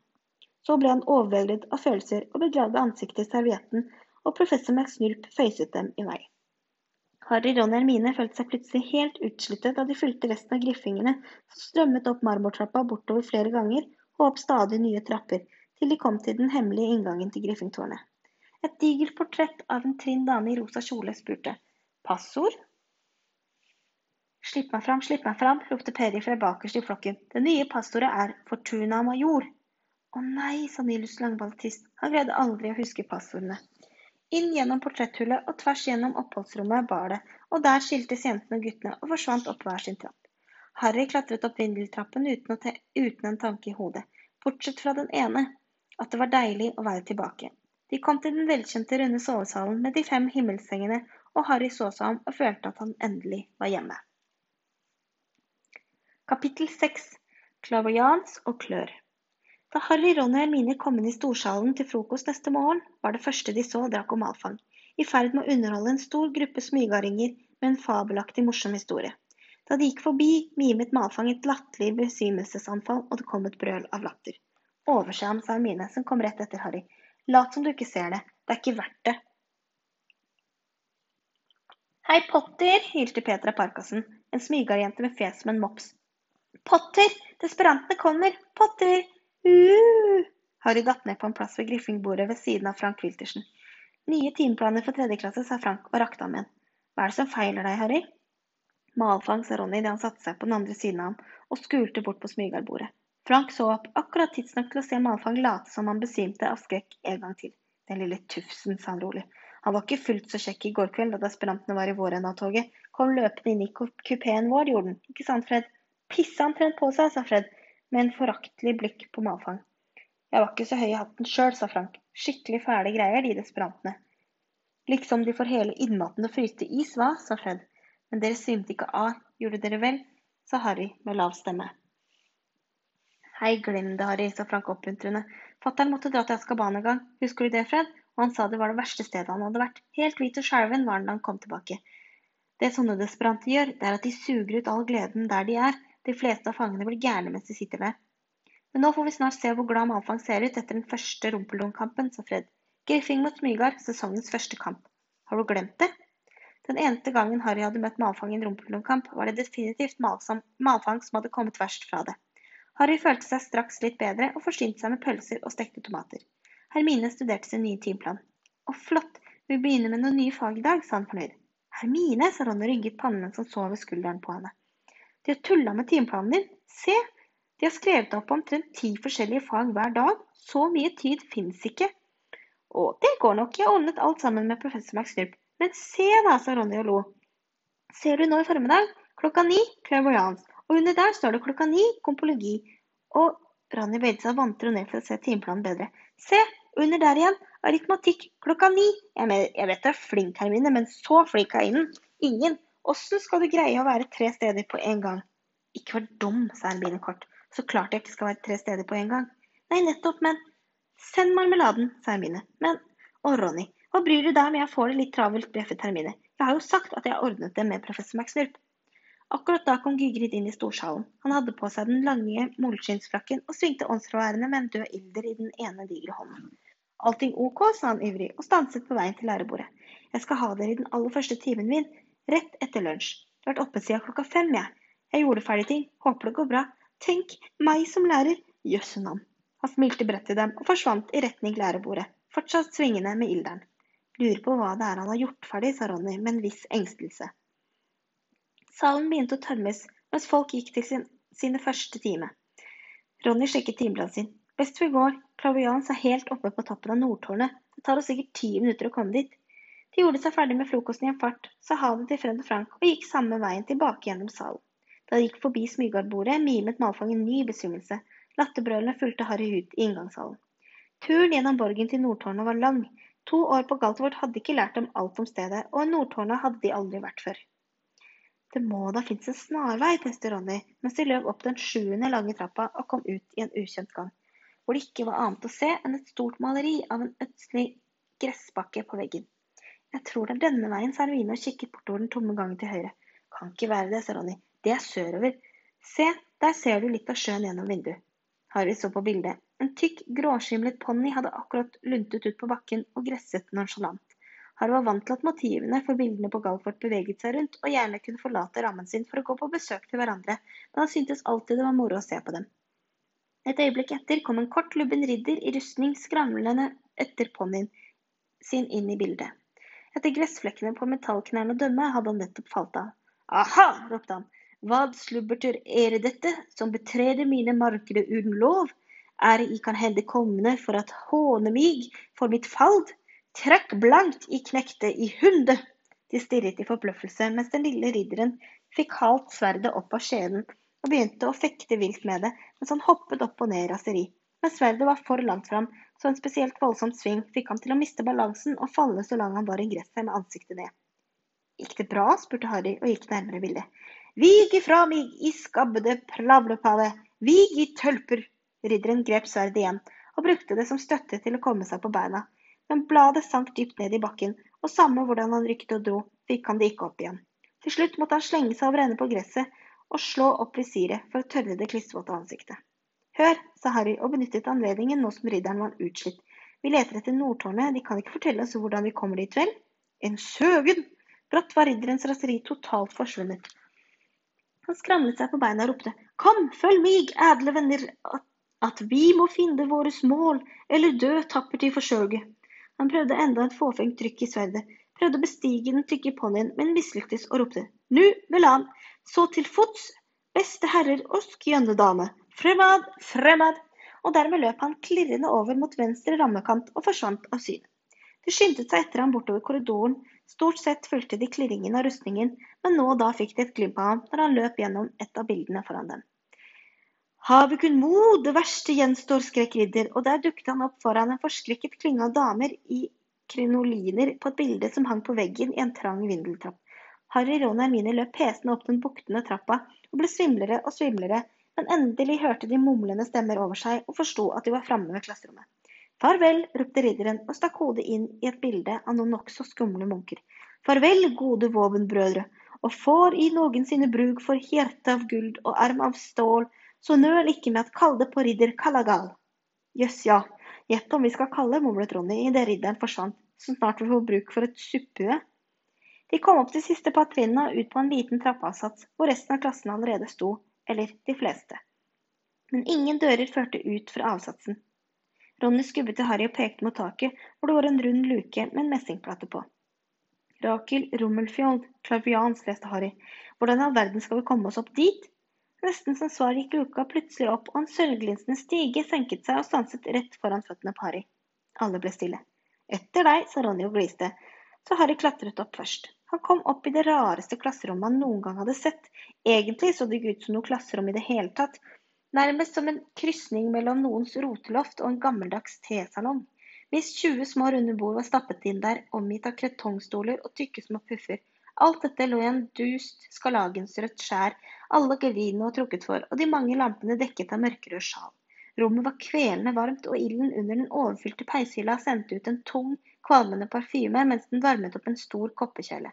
Så ble han overveldet av følelser og begravde ansiktet i servietten, og professor McSnurp føyset dem i vei. Harry, Ron og Hermine følte seg plutselig helt utslitte da de fulgte resten av griffingene som strømmet opp marmortrappa bortover flere ganger og opp stadig nye trapper, til de kom til den hemmelige inngangen til Griffingtårnet. Et digert portrett av en trinn dame i rosa kjole spurte passord? Slipp meg fram, slipp meg fram, ropte Perry fra bakerst i flokken. Det nye passordet er Fortuna Major. Å nei, sa Nilus Langbaltist, han greide aldri å huske passordene. Inn gjennom portretthullet og tvers gjennom oppholdsrommet bar det, og der skiltes jentene og guttene og forsvant opp hver sin trapp. Harry klatret opp vindeltrappen uten, uten en tanke i hodet, bortsett fra den ene, at det var deilig å være tilbake. De kom til den velkjente runde sovesalen med de fem himmelsengene, og Harry så seg om og følte at han endelig var hjemme. Kapittel 6 Clairvoyance og klør da Harry, Ron og Hermine kom inn i storsalen til frokost neste morgen, var det første de så Draco Malfang, i ferd med å underholde en stor gruppe smygardinger med en fabelaktig morsom historie. Da de gikk forbi, mimet Malfang et latterlig besvimelsesanfall, og det kom et brøl av latter. Overse ham, sa Hermine, som kom rett etter Harry. Lat som du ikke ser det. Det er ikke verdt det. Hei, Potter, hylte Petra Parkassen, en smygarjente med fjes som en mops. Potter, desperantene kommer! Potter! Uh! Harry datt ned på en plass ved griffingbordet ved siden av Frank Wiltersen. Nye timeplaner for tredje klasse, sa Frank og rakte ham igjen. Hva er det som feiler deg, Harry? Malfang, sa Ronny da han satte seg på den andre siden av ham og skulte bort på smygarbordet. Frank så opp akkurat tidsnok til å se Malfang late som han besvimte av skrekk en gang til. Den lille tufsen, sa han rolig. Han var ikke fullt så kjekk i går kveld da desperantene var i våren av toget. Kom løpende inn i kupeen vår, gjorde den. Ikke sant, Fred? Pissa omtrent på seg, sa Fred med en foraktelig blikk på Malfang. Jeg var ikke så høy i hatten sjøl, sa Frank. Skikkelig fæle greier, de desperantene. Liksom de får hele innmaten å fryse til is, hva, sa Fred. Men dere svimte ikke av, gjorde dere vel? sa Harry med lav stemme. Hei, glem det, Harry, sa Frank oppmuntrende. Fattern måtte dra til Askaban en gang, husker du det, Fred? Og han sa det var det verste stedet han hadde vært. Helt hvit og skjelven var han da han kom tilbake. Det sånne desperante gjør, det er at de suger ut all gleden der de er, de fleste av fangene blir gærne mens de sitter der. Men nå får vi snart se hvor glad Malfang ser ut etter den første Rumpeldunk-kampen, sa Fred. Griffing mot Smygard, sesongens første kamp. Har du glemt det? Den eneste gangen Harry hadde møtt mavfang i en rumpelomkamp, var det definitivt malfang som hadde kommet verst fra det. Harry følte seg straks litt bedre og forsynte seg med pølser og stekte tomater. Hermine studerte sin nye timeplan. Å, flott, vi begynner med noen nye fag i dag, sa han fornøyd. Hermine, sa Ron og rygget pannen som så over skulderen på henne. De har tulla med timeplanen din. Se, de har skrevet opp omtrent ti forskjellige fag hver dag. Så mye tid fins ikke. Å, det går nok, jeg ordnet alt sammen med professor McSnurp. Men se da, sa Ronny og lo. Ser du nå i formiddag? Klokka ni, clairvoyance. Og under der står det klokka ni, kompologi. Og Ronny bøyde seg vantro ned for å se timeplanen bedre. Se, under der igjen, aritmatikk, klokka ni. Jeg, mener, jeg vet du er flink, Hermine, men så flink er ingen. Ingen. Åssen skal du greie å være tre steder på en gang? Ikke vær dum, sa Hermine kort. Så klart jeg ikke skal være tre steder på en gang. Nei, nettopp, men Send marmeladen, sa Hermine. Men Og Ronny, hva bryr du deg om jeg får det litt travelt, bjeffet Hermine. Jeg har jo sagt at jeg har ordnet det med professor McSnurp. Akkurat da kom Gygrid inn i storsalen. Han hadde på seg den lange molskinnsfrakken og svingte åndsfraværende med en død ilder i den ene digre hånden. Allting ok, sa han ivrig og stanset på veien til lærebordet. Jeg skal ha dere i den aller første timen min, rett etter lunsj. Jeg har vært oppe siden klokka fem, jeg. Jeg gjorde ferdig ting. Håper det går bra. Tenk, meg som lærer. Jøsse navn. Han smilte bredt til dem og forsvant i retning lærebordet, fortsatt svingende med ilderen. Lurer på hva det er han har gjort ferdig, sa Ronny med en viss engstelse. Salen begynte å tømmes mens folk gikk til sin, sine første time. Ronny sjekket timeplanen sin. Best vi går, Clavians er helt oppe på toppen av Nordtårnet. Det tar oss sikkert ti minutter å komme dit. De gjorde seg ferdig med frokosten i en fart, sa ha det til Fred og Frank og gikk samme veien tilbake gjennom salen. Da de gikk forbi smygardbordet, mimet Malfang en ny besvimelse. Latterbrølene fulgte Harry ut i inngangshallen. Turen gjennom borgen til Nordtårnet var lang, To år på Galtvort hadde ikke lært dem alt om stedet, og Nordtårnet hadde de aldri vært før. Det må da finnes en snarvei, testet Ronny mens de løp opp den sjuende lange trappa og kom ut i en ukjent gang, hvor det ikke var annet å se enn et stort maleri av en ødselig gressbakke på veggen. Jeg tror det er denne veien, sa Arvine og kikket bortover den tomme gangen til høyre. Kan ikke være det, sa Ronny. Det er sørover. Se, der ser du litt av sjøen gjennom vinduet. Harry så på bildet. En tykk, gråskimlet ponni hadde akkurat luntet ut på bakken og gresset nonsjalant. Harry var vant til at motivene for bildene på Galfort beveget seg rundt, og gjerne kunne forlate rammen sin for å gå på besøk til hverandre, men han syntes alltid det var moro å se på dem. Et øyeblikk etter kom en kort, lubben ridder i rustning skramlende etter ponnien sin inn i bildet. Etter gressflekkene på metallknærne å dømme hadde han nettopp falt av. Aha! ropte han. Vad slubberter er dette som betreder mine markeder uten lov? Er i kan hende komne for at håne mig for mitt fald. Trekk blankt i knekte i hunde! De stirret i forbløffelse mens den lille ridderen fikk halt sverdet opp av skjeden og begynte å fekte vilt med det mens han hoppet opp og ned i raseri. Men sverdet var for langt fram, så en spesielt voldsom sving fikk ham til å miste balansen og falle så langt han var i gresset med ansiktet ned. Gikk det bra? spurte Harry og gikk nærmere bildet. Vig ifra mig i skabbede plavlepave, vig i tølper, Ridderen grep sverdet igjen og brukte det som støtte til å komme seg på beina, men bladet sank dypt ned i bakken, og samme hvordan han rykket og dro, fikk han det ikke opp igjen. Til slutt måtte han slenge seg over ende på gresset og slå opp visiret for å tørre det klissvåte ansiktet. Hør, sa Harry og benyttet anledningen nå som ridderen var utslitt. Vi leter etter Nordtårnet, de kan ikke fortelle oss hvordan vi kommer dit, vel? En søgen! Brått var ridderens raseri totalt forsvunnet. Han skramlet seg på beina og ropte, Kom, følg mig, edle venner, at vi må finne våre mål, eller dø tappert i forsøget. Han prøvde enda et fåfengt trykk i sverdet, prøvde å bestige den tykke ponnien, men mislyktes og ropte. Nu, Velan, så til fots, beste herrer og skjønne dame, fremad, fremad! Og dermed løp han klirrende over mot venstre rammekant og forsvant av syne. Det skyndte seg etter ham bortover korridoren, stort sett fulgte de klirringen av rustningen, men nå og da fikk de et glimt av ham når han løp gjennom et av bildene foran dem. Har vi kun mod, det verste gjenstår, skrek Ridder, og der dukket han opp foran en forskrekket klynge av damer i krinoliner på et bilde som hang på veggen i en trang vindeltrapp. Harry, Ron og Hermine løp pesende opp den buktende trappa og ble svimlere og svimlere, men endelig hørte de mumlende stemmer over seg og forsto at de var framme ved klasserommet. Farvel, ropte ridderen og stakk hodet inn i et bilde av noen nokså skumle munker. Farvel, gode våpenbrødre, og får i noensinne bruk for hjerte av guld og arm av stål så nøl ikke med at kalde på ridder Kalagal. Jøss, ja, gjett om vi skal kalle, mumlet Ronny idet ridderen forsvant, så snart vi får bruk for et supphue. De kom opp de siste par trinnene og ut på en liten trappeavsats hvor resten av klassen allerede sto, eller de fleste. Men ingen dører førte ut fra avsatsen. Ronny skubbet til Harry og pekte mot taket, hvor det var en rund luke med en messingplate på. Rakel Rummelfjold, klavians, leste Harry. Hvordan i all verden skal vi komme oss opp dit? Nesten som svar gikk luka plutselig opp, og en sølvglinsende stige senket seg og stanset rett foran føttene på Harry. Alle ble stille. Etter deg, sa Ronny og gliste, så Harry klatret opp først. Han kom opp i det rareste klasserommet han noen gang hadde sett. Egentlig så det ikke ut som noe klasserom i det hele tatt, nærmest som en krysning mellom noens roteloft og en gammeldags tesalong. Minst 20 små runde bord var stappet inn der, omgitt av kretongstoler og tykke små puffer. Alt dette lå i en dust skarlagensrødt skjær, alle gardinene var trukket for, og de mange lampene dekket av mørkerød sjal. Rommet var kvelende varmt, og ilden under den overfylte peishylla sendte ut en tung, kvalmende parfyme mens den varmet opp en stor koppekjele.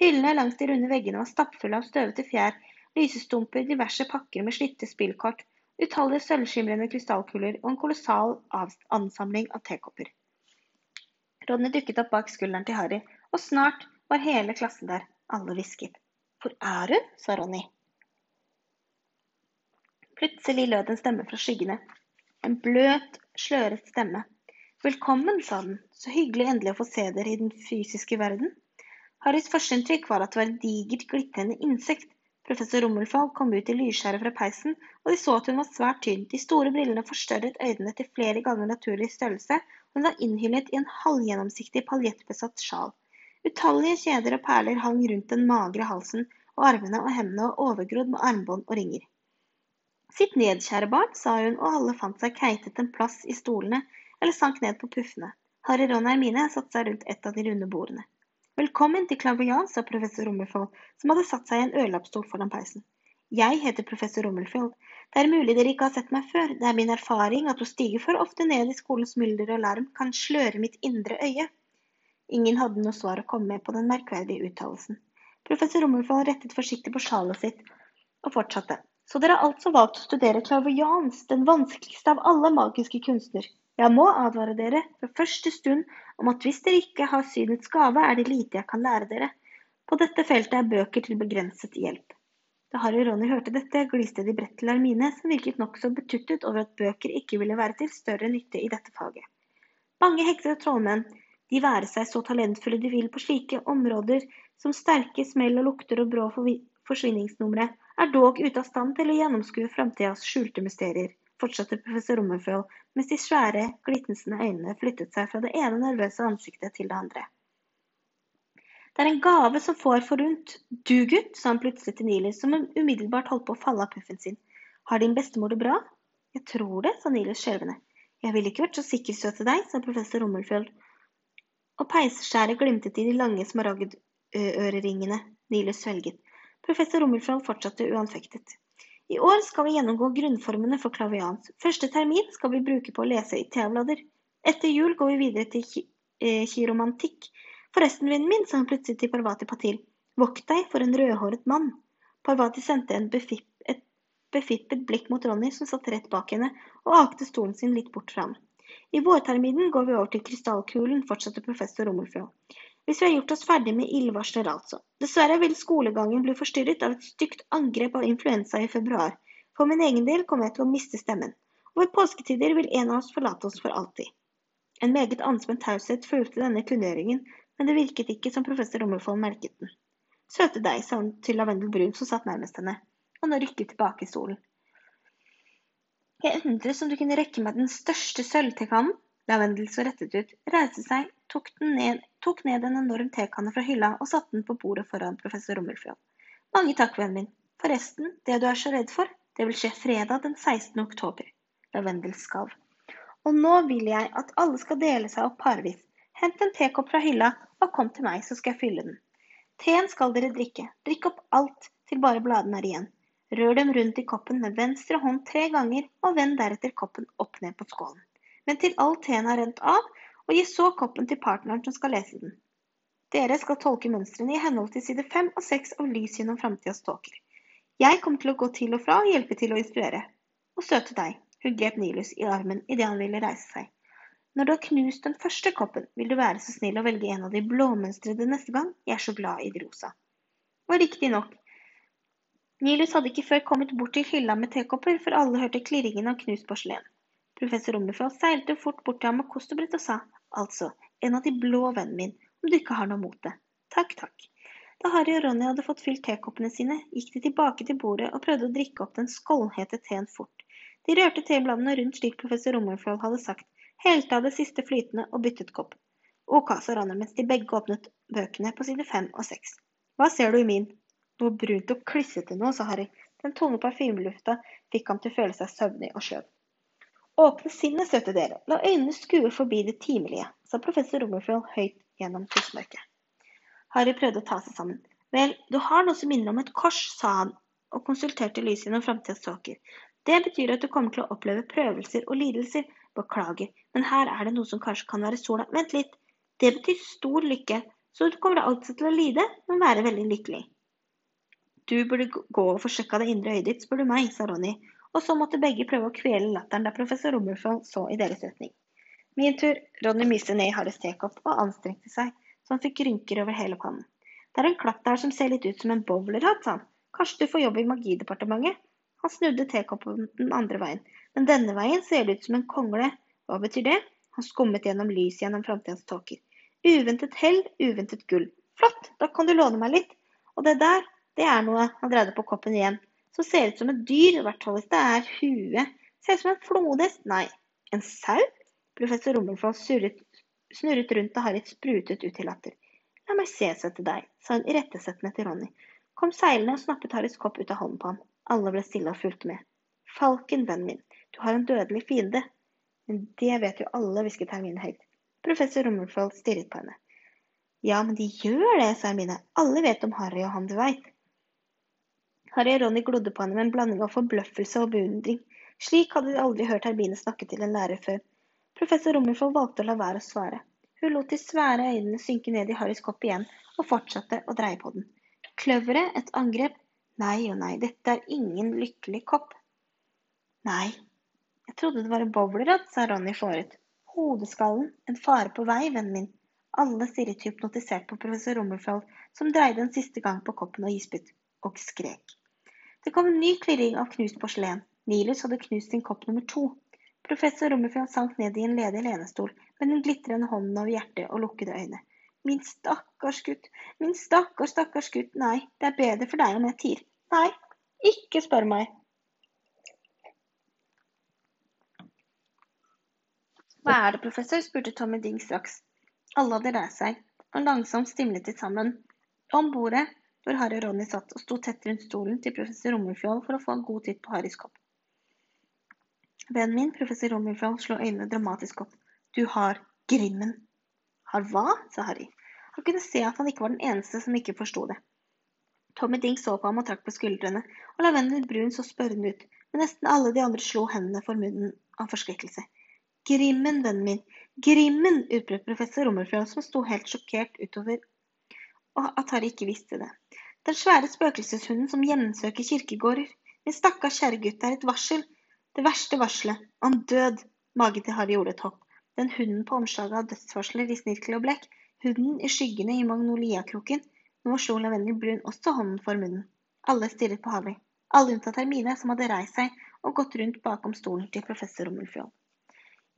Hyllene langs de runde veggene var stappfulle av støvete fjær, lysestumper, diverse pakker med slitte spillkort, utallige sølvskimrende krystallkuler og en kolossal ansamling av tekopper. Ronny dukket opp bak skulderen til Harry, og snart var hele klassen der. Alle hvisket. Hvor er hun? sa Ronny. Plutselig lød en stemme fra skyggene. En bløt, sløret stemme. Velkommen, sa den. Så hyggelig endelig å få se dere i den fysiske verden. Harrys førsteinntrykk var at det var et digert, glitrende insekt. Professor Rummelfall kom ut i lysskjæret fra peisen, og de så at hun var svært tynn. De store brillene forstørret øynene til flere ganger naturlig størrelse, og hun var innhyllet i en halvgjennomsiktig paljettbesatt sjal. Utallige kjeder og perler hang rundt den magre halsen, og armene og hendene var overgrodd med armbånd og ringer. Sitt ned, kjære barn, sa hun, og alle fant seg keitet en plass i stolene eller sank ned på puffene. Harry, Ron og Hermine satte seg rundt et av de runde bordene. Velkommen til Clairvoyant, sa professor Rummelfold, som hadde satt seg i en ørlappstol foran peisen. Jeg heter professor Rummelfold. Det er mulig dere ikke har sett meg før. Det er min erfaring at å stige for ofte ned i skolens mylder og larm kan sløre mitt indre øye. Ingen hadde noe svar å komme med på den merkverdige uttalelsen. Professor Rummelfold rettet forsiktig på sjalet sitt og fortsatte. Så dere har altså valgt å studere klavians, den vanskeligste av alle magiske kunstner. Jeg må advare dere fra første stund om at hvis dere ikke har synets gave, er det lite jeg kan lære dere. På dette feltet er bøker til begrenset hjelp. Da Harry og Ronny hørte dette, gliste de bredt til Hermine, som virket nokså betuttet over at bøker ikke ville være til større nytte i dette faget. Mange hekser og trollmenn, de være seg så talentfulle de vil på slike områder som sterke smell og lukter og brå forsvinningsnumre, er dog ute av stand til å gjennomskue framtidas skjulte mysterier, fortsatte professor Rummerfjell mens de svære, glitensende øynene flyttet seg fra det ene nervøse ansiktet til det andre. Det er en gave som får forunt. Du, gutt, sa han plutselig til Niles, som umiddelbart holdt på å falle av puffen sin. Har din bestemor det bra? Jeg tror det, sa Niles skjelvende. Jeg ville ikke vært så sikker søt til deg, sa professor Rummelfjell, og peiseskjæret glimtet i de lange smaragdøreringene Niles svelget. Professor Rummelfjord fortsatte uanfektet. I år skal vi gjennomgå grunnformene for klavians. Første termin skal vi bruke på å lese i teablader. Etter jul går vi videre til kiromantikk. Eh, Forresten, vennen min, sa han plutselig til Parvati Patil, vokt deg for en rødhåret mann. Parvati sendte befipp, et befippet blikk mot Ronny, som satt rett bak henne, og akte stolen sin litt bort fra ham. I vårterminen går vi over til krystallkulen, fortsatte professor Rummelfjord. Hvis vi har gjort oss ferdig med ildvarsler, altså. Dessverre vil skolegangen bli forstyrret av et stygt angrep av influensa i februar. For min egen del kommer jeg til å miste stemmen. Og ved påsketider vil en av oss forlate oss for alltid. En meget anspent taushet fulgte denne kunngjøringen, men det virket ikke som professor Rommelfold merket den. Søte deg, sa hun til Lavendel Brun, som satt nærmest henne, og nå rykket tilbake i stolen. Jeg undres om du kunne rekke meg den største sølvtekannen? Lavendel så rettet ut, reiste seg, tok, ned, tok ned en enorm tekanne fra hylla og satte den på bordet foran professor Rommelfjord. Mange takk, vennen min. Forresten, det du er så redd for, det vil skje fredag den 16. oktober. Lavendel skalv. Og nå vil jeg at alle skal dele seg opp parvis. Hent en tekopp fra hylla og kom til meg, så skal jeg fylle den. Teen skal dere drikke. Drikk opp alt til bare bladene er igjen. Rør dem rundt i koppen med venstre hånd tre ganger, og vend deretter koppen opp ned på skålen. Men til all teen har rent av, og gi så koppen til partneren som skal lese den. Dere skal tolke mønstrene i henhold til side fem og seks av Lys gjennom framtidas tåker. Jeg kommer til å gå til og fra og hjelpe til å instruere. Og søte deg, hun grep Nilus i armen idet han ville reise seg. Når du har knust den første koppen, vil du være så snill å velge en av de blåmønstrede neste gang. Jeg er så glad i de rosa. Og riktig nok. Nilus hadde ikke før kommet bort til hylla med tekopper, for alle hørte klirringen av knust porselen. Professor Rummelfeld seilte fort bort til ham med kost og sa, altså, en av de blå, vennen min, om du ikke har noe mot det. Takk, takk. Da Harry og Ronny hadde fått fylt tekoppene sine, gikk de tilbake til bordet og prøvde å drikke opp den skålhete teen fort. De rørte tebladene rundt slik professor Rummelfeld hadde sagt, helte av det siste flytende og byttet kopp. Ok, sa Ronny mens de begge åpnet bøkene på side fem og seks. Hva ser du i min? Noe brunt og klissete nå, sa Harry. Den tunge parfymelufta fikk ham til å føle seg søvnig og sløv. Åpne sinnet, søte dere, la øynene skue forbi det timelige, sa professor Rummelfjord høyt gjennom tussmørket. Harry prøvde å ta seg sammen. Vel, du har noe som minner om et kors, sa han og konsulterte lyset gjennom framtidas tåker. Det betyr at du kommer til å oppleve prøvelser og lidelser. Beklager, men her er det noe som kanskje kan være sola. Vent litt. Det betyr stor lykke, så du kommer altså til å lide, men være veldig lykkelig. Du burde gå og få sjekka det indre øyet ditt, spør du meg, sa Ronny og så måtte begge prøve å kvele latteren da professor Rummelfold så i deres retning. Min tur. Ronny myste ned i Harrys tekopp og anstrengte seg så han fikk rynker over hele pannen. Det er en klatt der som ser litt ut som en bowlerhatt, sa han. Kanskje du får jobb i Magidepartementet? Han snudde tekoppen den andre veien. Men denne veien ser det ut som en kongle. Hva betyr det? Han skummet gjennom lys gjennom framtidens tåker. Uventet hell, uventet gull. Flott, da kan du låne meg litt. Og det der, det er noe. Han dreide på koppen igjen som ser ut som et dyr, i hvert fall hvis det er huet. Ser ut som en flodhest. Nei, en sau? Professor Rummelfold snurret rundt da Harriet sprutet ut til latter. La meg se, søte deg, sa hun irettesettende til Ronny. Kom seilende og snappet Harrys kopp ut av hånden på ham. Alle ble stille og fulgte med. Falken, vennen min, du har en dødelig fiende. Men det vet jo alle, hvisket Hermine høyt. Professor Rummelfold stirret på henne. Ja, men de gjør det, sa Hermine. Alle vet om Harry og han du veit. Harry og Ronny glodde på henne med en blanding av forbløffelse og beundring. Slik hadde de aldri hørt Herbine snakke til en lærer før. Professor Rummelfold valgte å la være å svare. Hun lot de svære øynene synke ned i Harrys kopp igjen, og fortsatte å dreie på den. Kløveret, et angrep. Nei og nei, dette er ingen lykkelig kopp. Nei, jeg trodde det var en bowlerhatt, sa Ronny fåret. Hodeskallen, en fare på vei, vennen min. Alle stirret hypnotisert på professor Rummelfold, som dreide en siste gang på koppen og gispet, og skrek. Det kom en ny klirring av knust porselen. Nilus hadde knust sin kopp nummer to. Professor Rummelfjord sank ned i en ledig lenestol med den glitrende hånden over hjertet og lukkede øyne. Min stakkars gutt, min stakkars, stakkars gutt, nei, det er bedre for deg om jeg tier. Nei, ikke spør meg. Hva er det, professor? spurte Tommy Ding straks. Alle hadde reist seg, og langsomt stimlet de sammen. Om bordet hvor Harry og Ronny satt og sto tett rundt stolen til professor Rommelfjold for å få en god titt på Harrys kopp. Vennen min, professor Rommelfjold, slo øynene dramatisk opp. Du har Grimmen. Har hva? sa Harry. Han kunne se at han ikke var den eneste som ikke forsto det. Tommy Dink så på ham og trakk på skuldrene, og lavendel Brun så spørrende ut, men nesten alle de andre slo hendene for munnen av forskrekkelse. Grimmen, vennen min, Grimmen! utbrøt professor Rommelfjord, som sto helt sjokkert utover og at Harry ikke visste det. Den svære spøkelseshunden som hjemsøker kirkegårder. Min stakkars kjære gutt, det er et varsel. Det verste varselet. Om død. Magen til Harry gjorde et hopp. Den hunden på omslaget av dødsvarsler i snirkel og blekk. Hunden i skyggene i magnoliakroken. Nå slo Lavendel Brun også hånden for munnen. Alle stirret på Harry. Alle unntatt Hermine, som hadde reist seg og gått rundt bakom stolen til professor Rummelfjold.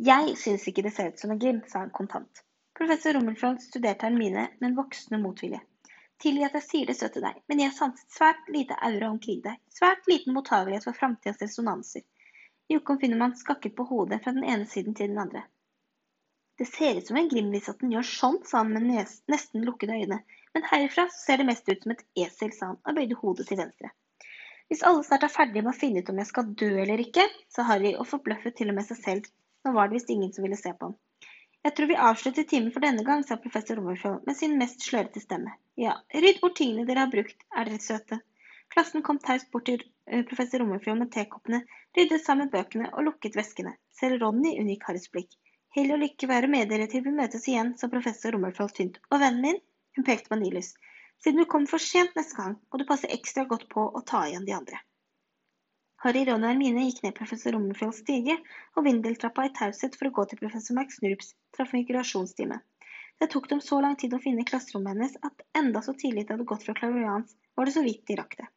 Jeg synes ikke det ser ut som en grim, sa han kontant. Professor Rummelfjord studerte Hermine med en voksende motvilje. Tilgi at jeg sier det søte deg, men jeg sanset svært lite aura omkring deg, svært liten mottagelighet for framtidas resonanser. Jokum finner man skakket på hodet fra den ene siden til den andre. Det ser ut som en grimlis at den gjør sånn, sa han med nesten lukkede øyne, men herifra ser det mest ut som et esel, sa han og bøyde hodet til venstre. Hvis alle snart er ferdige med å finne ut om jeg skal dø eller ikke, sa Harry og forbløffet til og med seg selv, nå var det visst ingen som ville se på ham. Jeg tror vi avslutter timen for denne gang, sa professor Rummelfjord med sin mest slørete stemme. Ja, rydd bort tingene dere har brukt, er dere søte. Klassen kom taust bort til eh, professor Rummelfjord med tekoppene, ryddet sammen bøkene og lukket veskene. Selv Ronny unngikk Harrys blikk. Hell og lykke være med dere til vi møtes igjen, sa professor Rummelfjord tynt. Og vennen min? Hun pekte på Nilus. Siden du kommer for sent neste gang, må du passe ekstra godt på å ta igjen de andre. Harry, Ronny og Hermine gikk ned professor Rummelfjolds stige og vindeltrappa i taushet for å gå til professor McSnurps trafikkurasjonstime. Det tok dem så lang tid å finne klasserommet hennes at enda så tidlig de hadde gått fra klavians, var det så vidt de rakk det.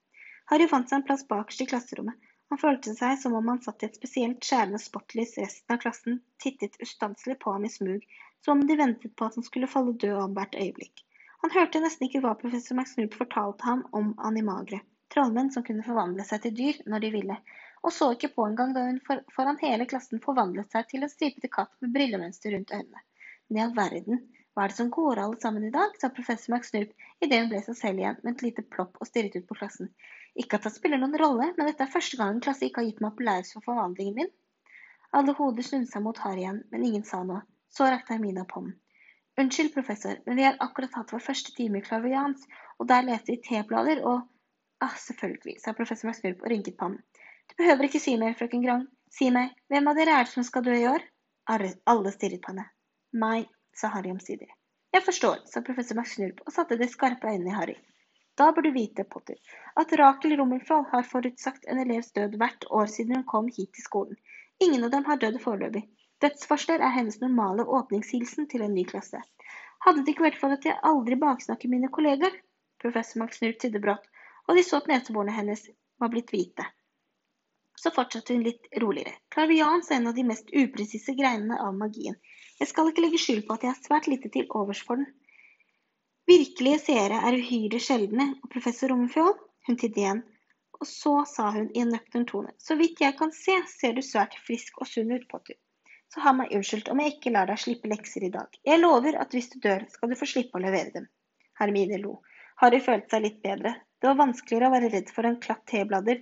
Harry fant seg en plass bakerst i klasserommet. Han følte seg som om han satt i et spesielt skjærende spotlys. Resten av klassen tittet ustanselig på ham i smug, som om de ventet på at han skulle falle død om hvert øyeblikk. Han hørte nesten ikke hva professor McSnoop fortalte ham om Animagre trollmenn som kunne forvandle seg til dyr når de ville, og så ikke på engang da hun for, foran hele klassen forvandlet seg til en stripete katt med brillemønster rundt øynene. Men i all verden, hva er det som går alle sammen i dag? sa professor McSnoop idet hun ble seg selv igjen med et lite plopp og stirret ut på klassen. Ikke at det spiller noen rolle, men dette er første gang en klasse ikke har gitt meg applaus for forvandlingen min. Alle hoder seg mot Harry igjen, men ingen sa noe. Så rakte Hermine opp hånden. Unnskyld, professor, men vi har akkurat hatt vår første time i klavians, og der leste vi T-blader og Ah, selvfølgelig, sa professor McSnurp og rynket pannen. Du behøver ikke si mer, frøken Grong. Si meg, hvem av dere er det som skal dø i år? Alle stirret på henne. Meg, sa Harry omsider. Jeg forstår, sa professor McSnurp og satte de skarpe øynene i Harry. Da bør du vite, Potter, at Rakel Rommelfall har forutsagt en elevs død hvert år siden hun kom hit til skolen. Ingen av dem har dødd foreløpig. Dødsvarsler er hennes normale åpningshilsen til en ny klasse. Hadde det ikke vært for at jeg aldri baksnakker mine kollegaer? Professor McSnurp tidde brått og de så at neseborene hennes var blitt hvite. Så fortsatte hun litt roligere. Klavians er en av de mest upresise greinene av magien. Jeg skal ikke legge skyld på at jeg har svært lite til overs for den. Virkelige seere er uhyre sjeldne, og professor Romfjord, hun tidde igjen, og så sa hun i en nøktern tone, så vidt jeg kan se, ser du svært frisk og sunn ut, Potter. Så ha meg unnskyldt om jeg ikke lar deg slippe lekser i dag. Jeg lover at hvis du dør, skal du få slippe å levere dem. Hermine lo. Harry følte seg litt bedre. Det var vanskeligere å være redd for en klatt teblader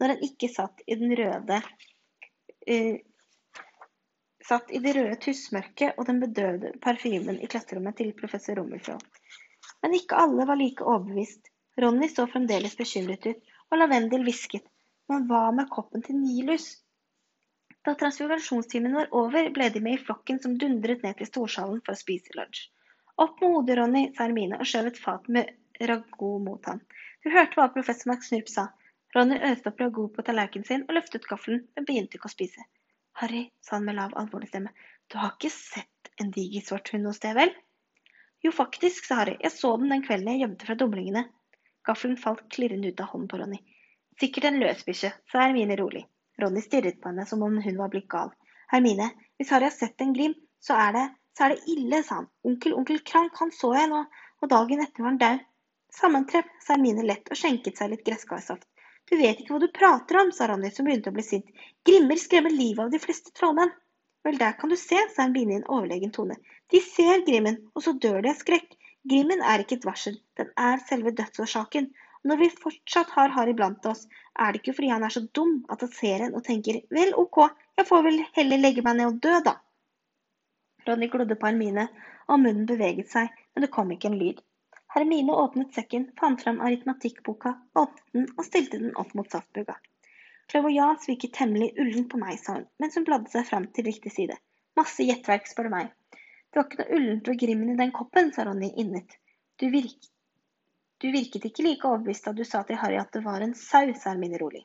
når en ikke satt i den røde uh, satt i det røde tussmørket og den bedøvde parfymen i klasserommet til professor Rommelfjord. Men ikke alle var like overbevist. Ronny så fremdeles bekymret ut, og Lavendel hvisket. Men hva med koppen til Nilus? Da transfigurasjonstimen var over, ble de med i flokken som dundret ned til storsalen for å spise lunsj. Opp med hodet, Ronny, sa Hermine og skjøv et fat med ragout mot ham. Du hørte hva professor McSnurp sa. Ronny øste opp ragout på tallerkenen sin og løftet gaffelen, men begynte ikke å spise. Harry, sa han med lav, alvorlig stemme, du har ikke sett en diger svart hund hos deg, vel? Jo, faktisk, sa Harry, jeg så den den kvelden jeg gjemte fra dumlingene. Gaffelen falt klirrende ut av hånden på Ronny. Sikkert en løsbikkje, sa Hermine rolig. Ronny stirret på henne som om hun var blitt gal. Hermine, hvis Harry har sett en glim, så er det, så er det ille, sa han. Onkel, onkel Krank, han så jeg nå, og dagen etter var han daud. Sammentreff, sa Hermine lett og skjenket seg litt gresskarsaft. Du vet ikke hva du prater om, sa Ronny, som begynte å bli sint. Grimmer skremmer livet av de fleste trollmenn. Vel, der kan du se, sa Hermine i en overlegen tone. De ser Grimmen, og så dør de av skrekk. Grimmen er ikke et varsel, den er selve dødsårsaken. Når vi fortsatt har Harry blant oss, er det ikke fordi han er så dum at han ser en og tenker vel, ok, jeg får vel heller legge meg ned og dø, da. Ronny glodde på Hermine, og munnen beveget seg, men det kom ikke en lyd. Hermine åpnet sekken, fant fram aritmatikkboka, åpnet den og stilte den opp mot saftbuga. Clairvoyant virket temmelig ullen på meg, sa hun, mens hun bladde seg fram til riktig side. Masse gjettverk, spør du meg. Det var ikke noe ullent ved grimmen i den koppen, sa Ronny innet. Du, virk... du virket ikke like overbevist da du sa til Harry at det var en sau, sa Hermine rolig.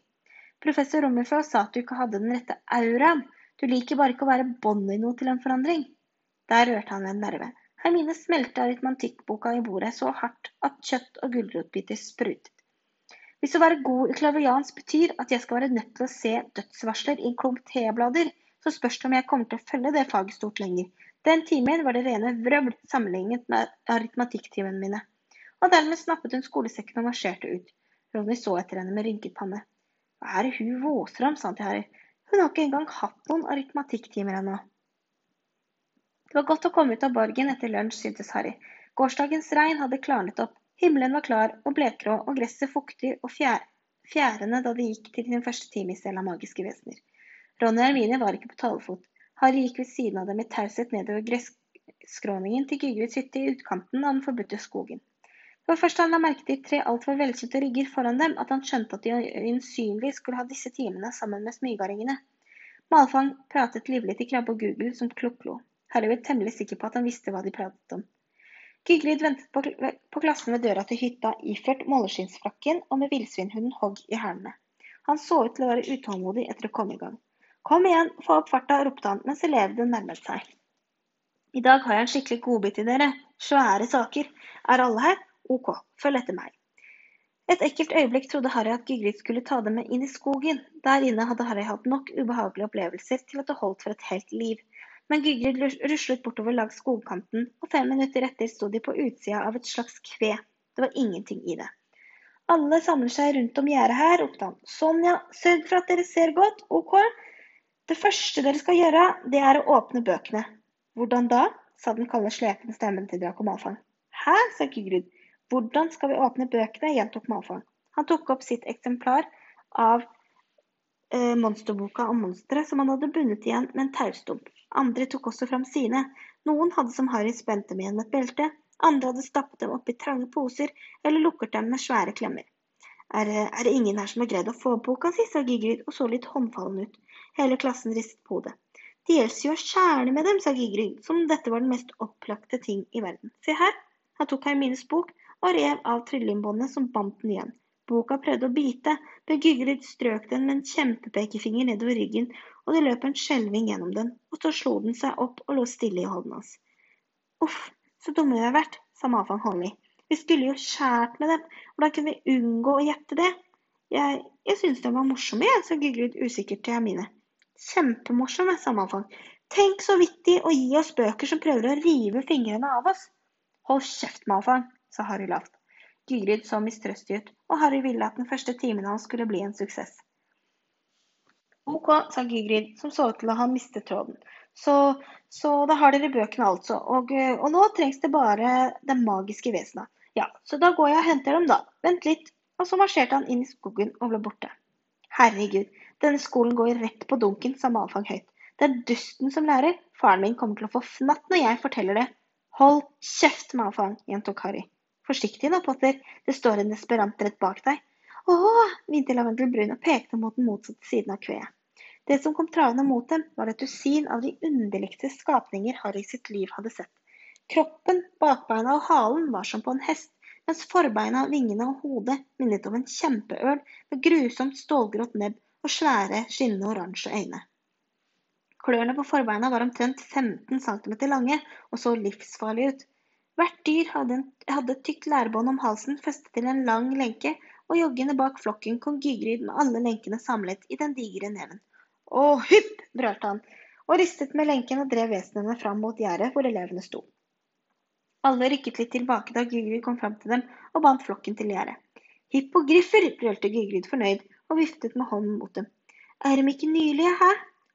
Professor Rommerfjord sa at du ikke hadde den rette auraen. Du liker bare ikke å være båndet i noe til en forandring. Der rørte han ved en nerve. Hermine smelte aritmantikkboka i bordet så hardt at kjøtt og gulrotbiter sprutet. Hvis å være god i klavians betyr at jeg skal være nødt til å se dødsvarsler i en klump T-blader, så spørs det om jeg kommer til å følge det faget stort lenger. Den timen var det rene vrøvl sammenlignet med aritmatikktimene mine. Og dermed snappet hun skolesekken og marsjerte ut. Ronny så etter henne med rynket panne. Hva er det hun våser om, sa han til Harry. Hun har ikke engang hatt noen aritmatikktimer ennå. Det var godt å komme ut av borgen etter lunsj, syntes Harry. Gårsdagens regn hadde klarnet opp. Himmelen var klar og blekgrå, og gresset fuktig og fjærende da de gikk til sin første time i stell av magiske vesener. Ronny og Hermine var ikke på talefot. Harry gikk ved siden av dem i taushet nedover gresskråningen til Gygvids hytte i utkanten av den forbudte skogen. Det var først da han la merke til tre altfor velkjente rygger foran dem, at han skjønte at de øyensynlig skulle ha disse timene sammen med smygardingene. Malfang pratet livlig til Krabbe og Google som kluklo. Harry var temmelig sikker på at han visste hva de pratet om. Gyglyd ventet på, på klassen ved døra til hytta, iført måleskinnsfrakken og med villsvinhunden Hogg i hælene. Han så ut til å være utålmodig etter å komme i gang. Kom igjen, få opp farta, ropte han mens elevene nærmet seg. I dag har jeg en skikkelig godbit til dere. Svære saker. Er alle her? Ok, følg etter meg. Et ekkelt øyeblikk trodde Harry at Gygrid skulle ta dem med inn i skogen. Der inne hadde Harry hatt nok ubehagelige opplevelser til at det holdt for et helt liv. Men Gygrid ruslet bortover langs skogkanten, og fem minutter etter sto de på utsida av et slags kve. Det var ingenting i det. Alle samler seg rundt om gjerdet her, ropte han. Sonja, sørg for at dere ser godt, ok? Det første dere skal gjøre, det er å åpne bøkene. Hvordan da? sa den kalde, slepende stemmen til Draco Malfang. Hæ? sa Gygrid. Hvordan skal vi åpne bøkene? gjentok Malfang. Han tok opp sitt eksemplar av eh, monsterboka om monstre som han hadde bundet igjen med en taustump. Andre tok også fram sine. Noen hadde som Harry spent dem igjen med et belte, andre hadde stappet dem oppi trange poser eller lukket dem med svære klemmer. Er, er, det ingen her som har greid å få opp boka si, sa Gigrid og så litt håndfallen ut. Hele klassen ristet på hodet. Det gjelder jo å skjære med dem, sa Gigrid, som om dette var den mest opplagte ting i verden. Se her. Han tok Hermines bok og rev av trylleingbåndet som bandt den igjen. Boka prøvde å bite, men Gygrid strøk den med en kjempepekefinger nedover ryggen, og det løp en skjelving gjennom den, og så slo den seg opp og lå stille i hånden hans. Uff, så dumme vi har vært, sa Mafan Holly. Vi skulle jo skjært med dem, hvordan kunne vi unngå å gjette det? Jeg, jeg synes den var morsom, jeg, sa Gygrid usikkert til Hermine. Kjempemorsom, sa Mafan. Tenk så vittig å gi oss bøker som prøver å rive fingrene av oss. Hold kjeft, Malfang, sa Harry lavt. Gygrid så mistrøstig ut, og Harry ville at den første timen hans skulle bli en suksess. Ok, sa Gygrid, som så ut til å ha mistet tråden. Så, så da har dere bøkene, altså. Og, og, nå trengs det bare det magiske vesenet. Ja, så da går jeg og henter dem, da. Vent litt. Og så marsjerte han inn i skogen og ble borte. Herregud, denne skolen går rett på dunken, sa Malfang høyt. Det er dusten som lærer. Faren min kommer til å få fnatt når jeg forteller det. Hold kjeft, Malfang, gjentok Harry. Forsiktig nå, Potter, det står en desperant rett bak deg. Åh, hvinte Lavendelbrun og pekte mot den motsatte siden av kveet. Det som kom travende mot dem, var et dusin av de underligste skapninger Harry sitt liv hadde sett. Kroppen, bakbeina og halen var som på en hest, mens forbeina, vingene og hodet minnet om en kjempeørn med grusomt stålgrått nebb og svære, skinnende oransje øyne. Klørne på forbeina var omtrent 15 cm lange og så livsfarlige ut. Hvert dyr hadde, et tykt lærbånd om halsen festet til en lang lenke, og joggende bak flokken kom Gygrid med alle lenkene samlet i den digre neven. Å, hypp! brølte han, og ristet med lenken og drev vesenene fram mot gjerdet hvor elevene sto. Alle rykket litt tilbake da Gygrid kom fram til dem og bandt flokken til gjerdet. Hippogriffer! brølte Gygrid fornøyd og viftet med hånden mot dem. Er de ikke nylige, hæ?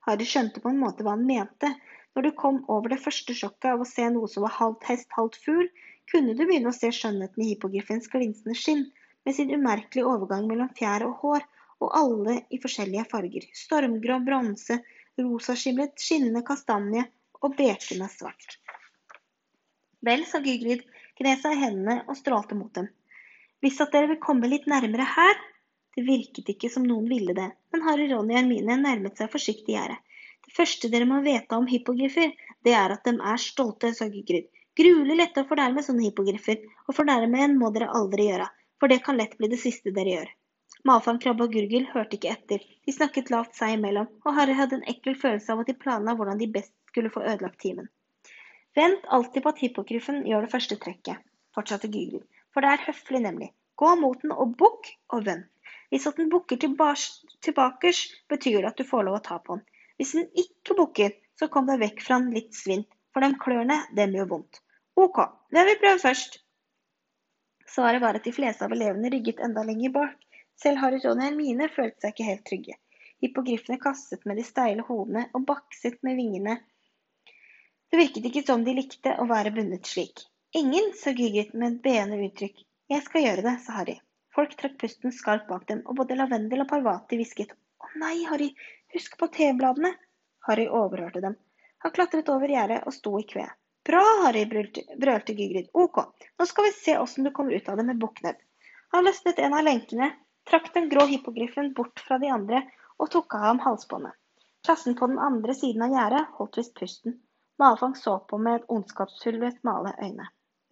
Harry skjønte på en måte hva han mente, når du kom over det første sjokket av å se noe som var halvt hest, halvt fugl, kunne du begynne å se skjønnheten i hippogriffens glinsende skinn, med sin umerkelige overgang mellom fjær og hår, og alle i forskjellige farger. Stormgrå, bronse, rosaskimlet, skinnende kastanje og bekende svart. Vel, sa Gygrid, gnesa i hendene og strålte mot dem. Hvis at dere vil komme litt nærmere her? Det virket ikke som noen ville det, men Harry, Ronny og Hermine nærmet seg forsiktig gjerdet. Det første dere må vite om hippogriffer, det er at de er stolte, sa Gygrid. Gruelig lette å fornærme sånne hippogriffer, og fornærme en må dere aldri gjøre, for det kan lett bli det siste dere gjør. Mafan, Krabbe og Gurgel hørte ikke etter, de snakket lavt seg imellom, og Harry hadde en ekkel følelse av at de planla hvordan de best skulle få ødelagt timen. Vent alltid på at hippogriffen gjør det første trekket, fortsatte Gurgel, for det er høflig, nemlig. Gå mot den og bukk og vend. Hvis at den bukker tilbakers, betyr det at du får lov å ta på den. Hvis den ikke bukker, så kom deg vekk fra den litt svint, for de klørne, dem gjør vondt. Ok, det vil vi prøve først. Svaret var at de fleste av elevene rygget enda lenger bak. Selv Harry, Ron og Hermine følte seg ikke helt trygge. Hippogriffene kastet med de steile hodene og bakset med vingene. Det virket ikke som de likte å være bundet slik. Ingen, sa Gygget med et beende uttrykk. Jeg skal gjøre det, sa Harry. Folk trakk pusten skarpt bak dem, og både Lavendel og Parvati hvisket. Å nei, Harry, Husk på T-bladene. Harry overhørte dem. Han klatret over gjerdet og sto i kve. Bra, Harry, brølte Gygrid. Ok, nå skal vi se åssen du kommer ut av det med bukknebb. Han løsnet en av lenkene, trakk den grå hippogriffen bort fra de andre og tok av ham halsbåndet. Klassen på den andre siden av gjerdet holdt visst pusten. Malfang så på med et ondskapshullet smale øyne.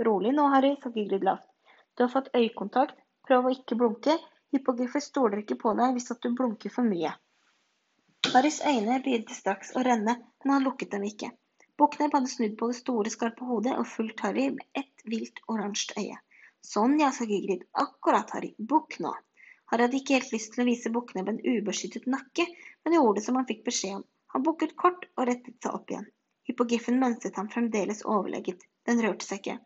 Rolig nå, Harry, sa Gygrid lavt. Du har fått øyekontakt, prøv å ikke blunke. Hippogriffer stoler ikke på deg hvis du blunker for mye. Harrys øyne begynte straks å renne, men han lukket dem ikke. Bukknebb hadde snudd på det store, skarpe hodet og fulgt Harry med ett vilt oransje øye. Sånn ja, sa Gygrid. Akkurat, Harry. Bukk nå. Harry hadde ikke helt lyst til å vise Bukknebb en ubeskyttet nakke, men gjorde det som han fikk beskjed om. Han bukket kort og rettet seg opp igjen. Hypogiffen mønstret ham fremdeles overlegget. Den rørte seg ikke.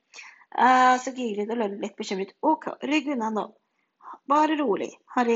Uh, så Gygrid og Lønn litt bekymret. Ok, rygg unna nå. Bare rolig. Harry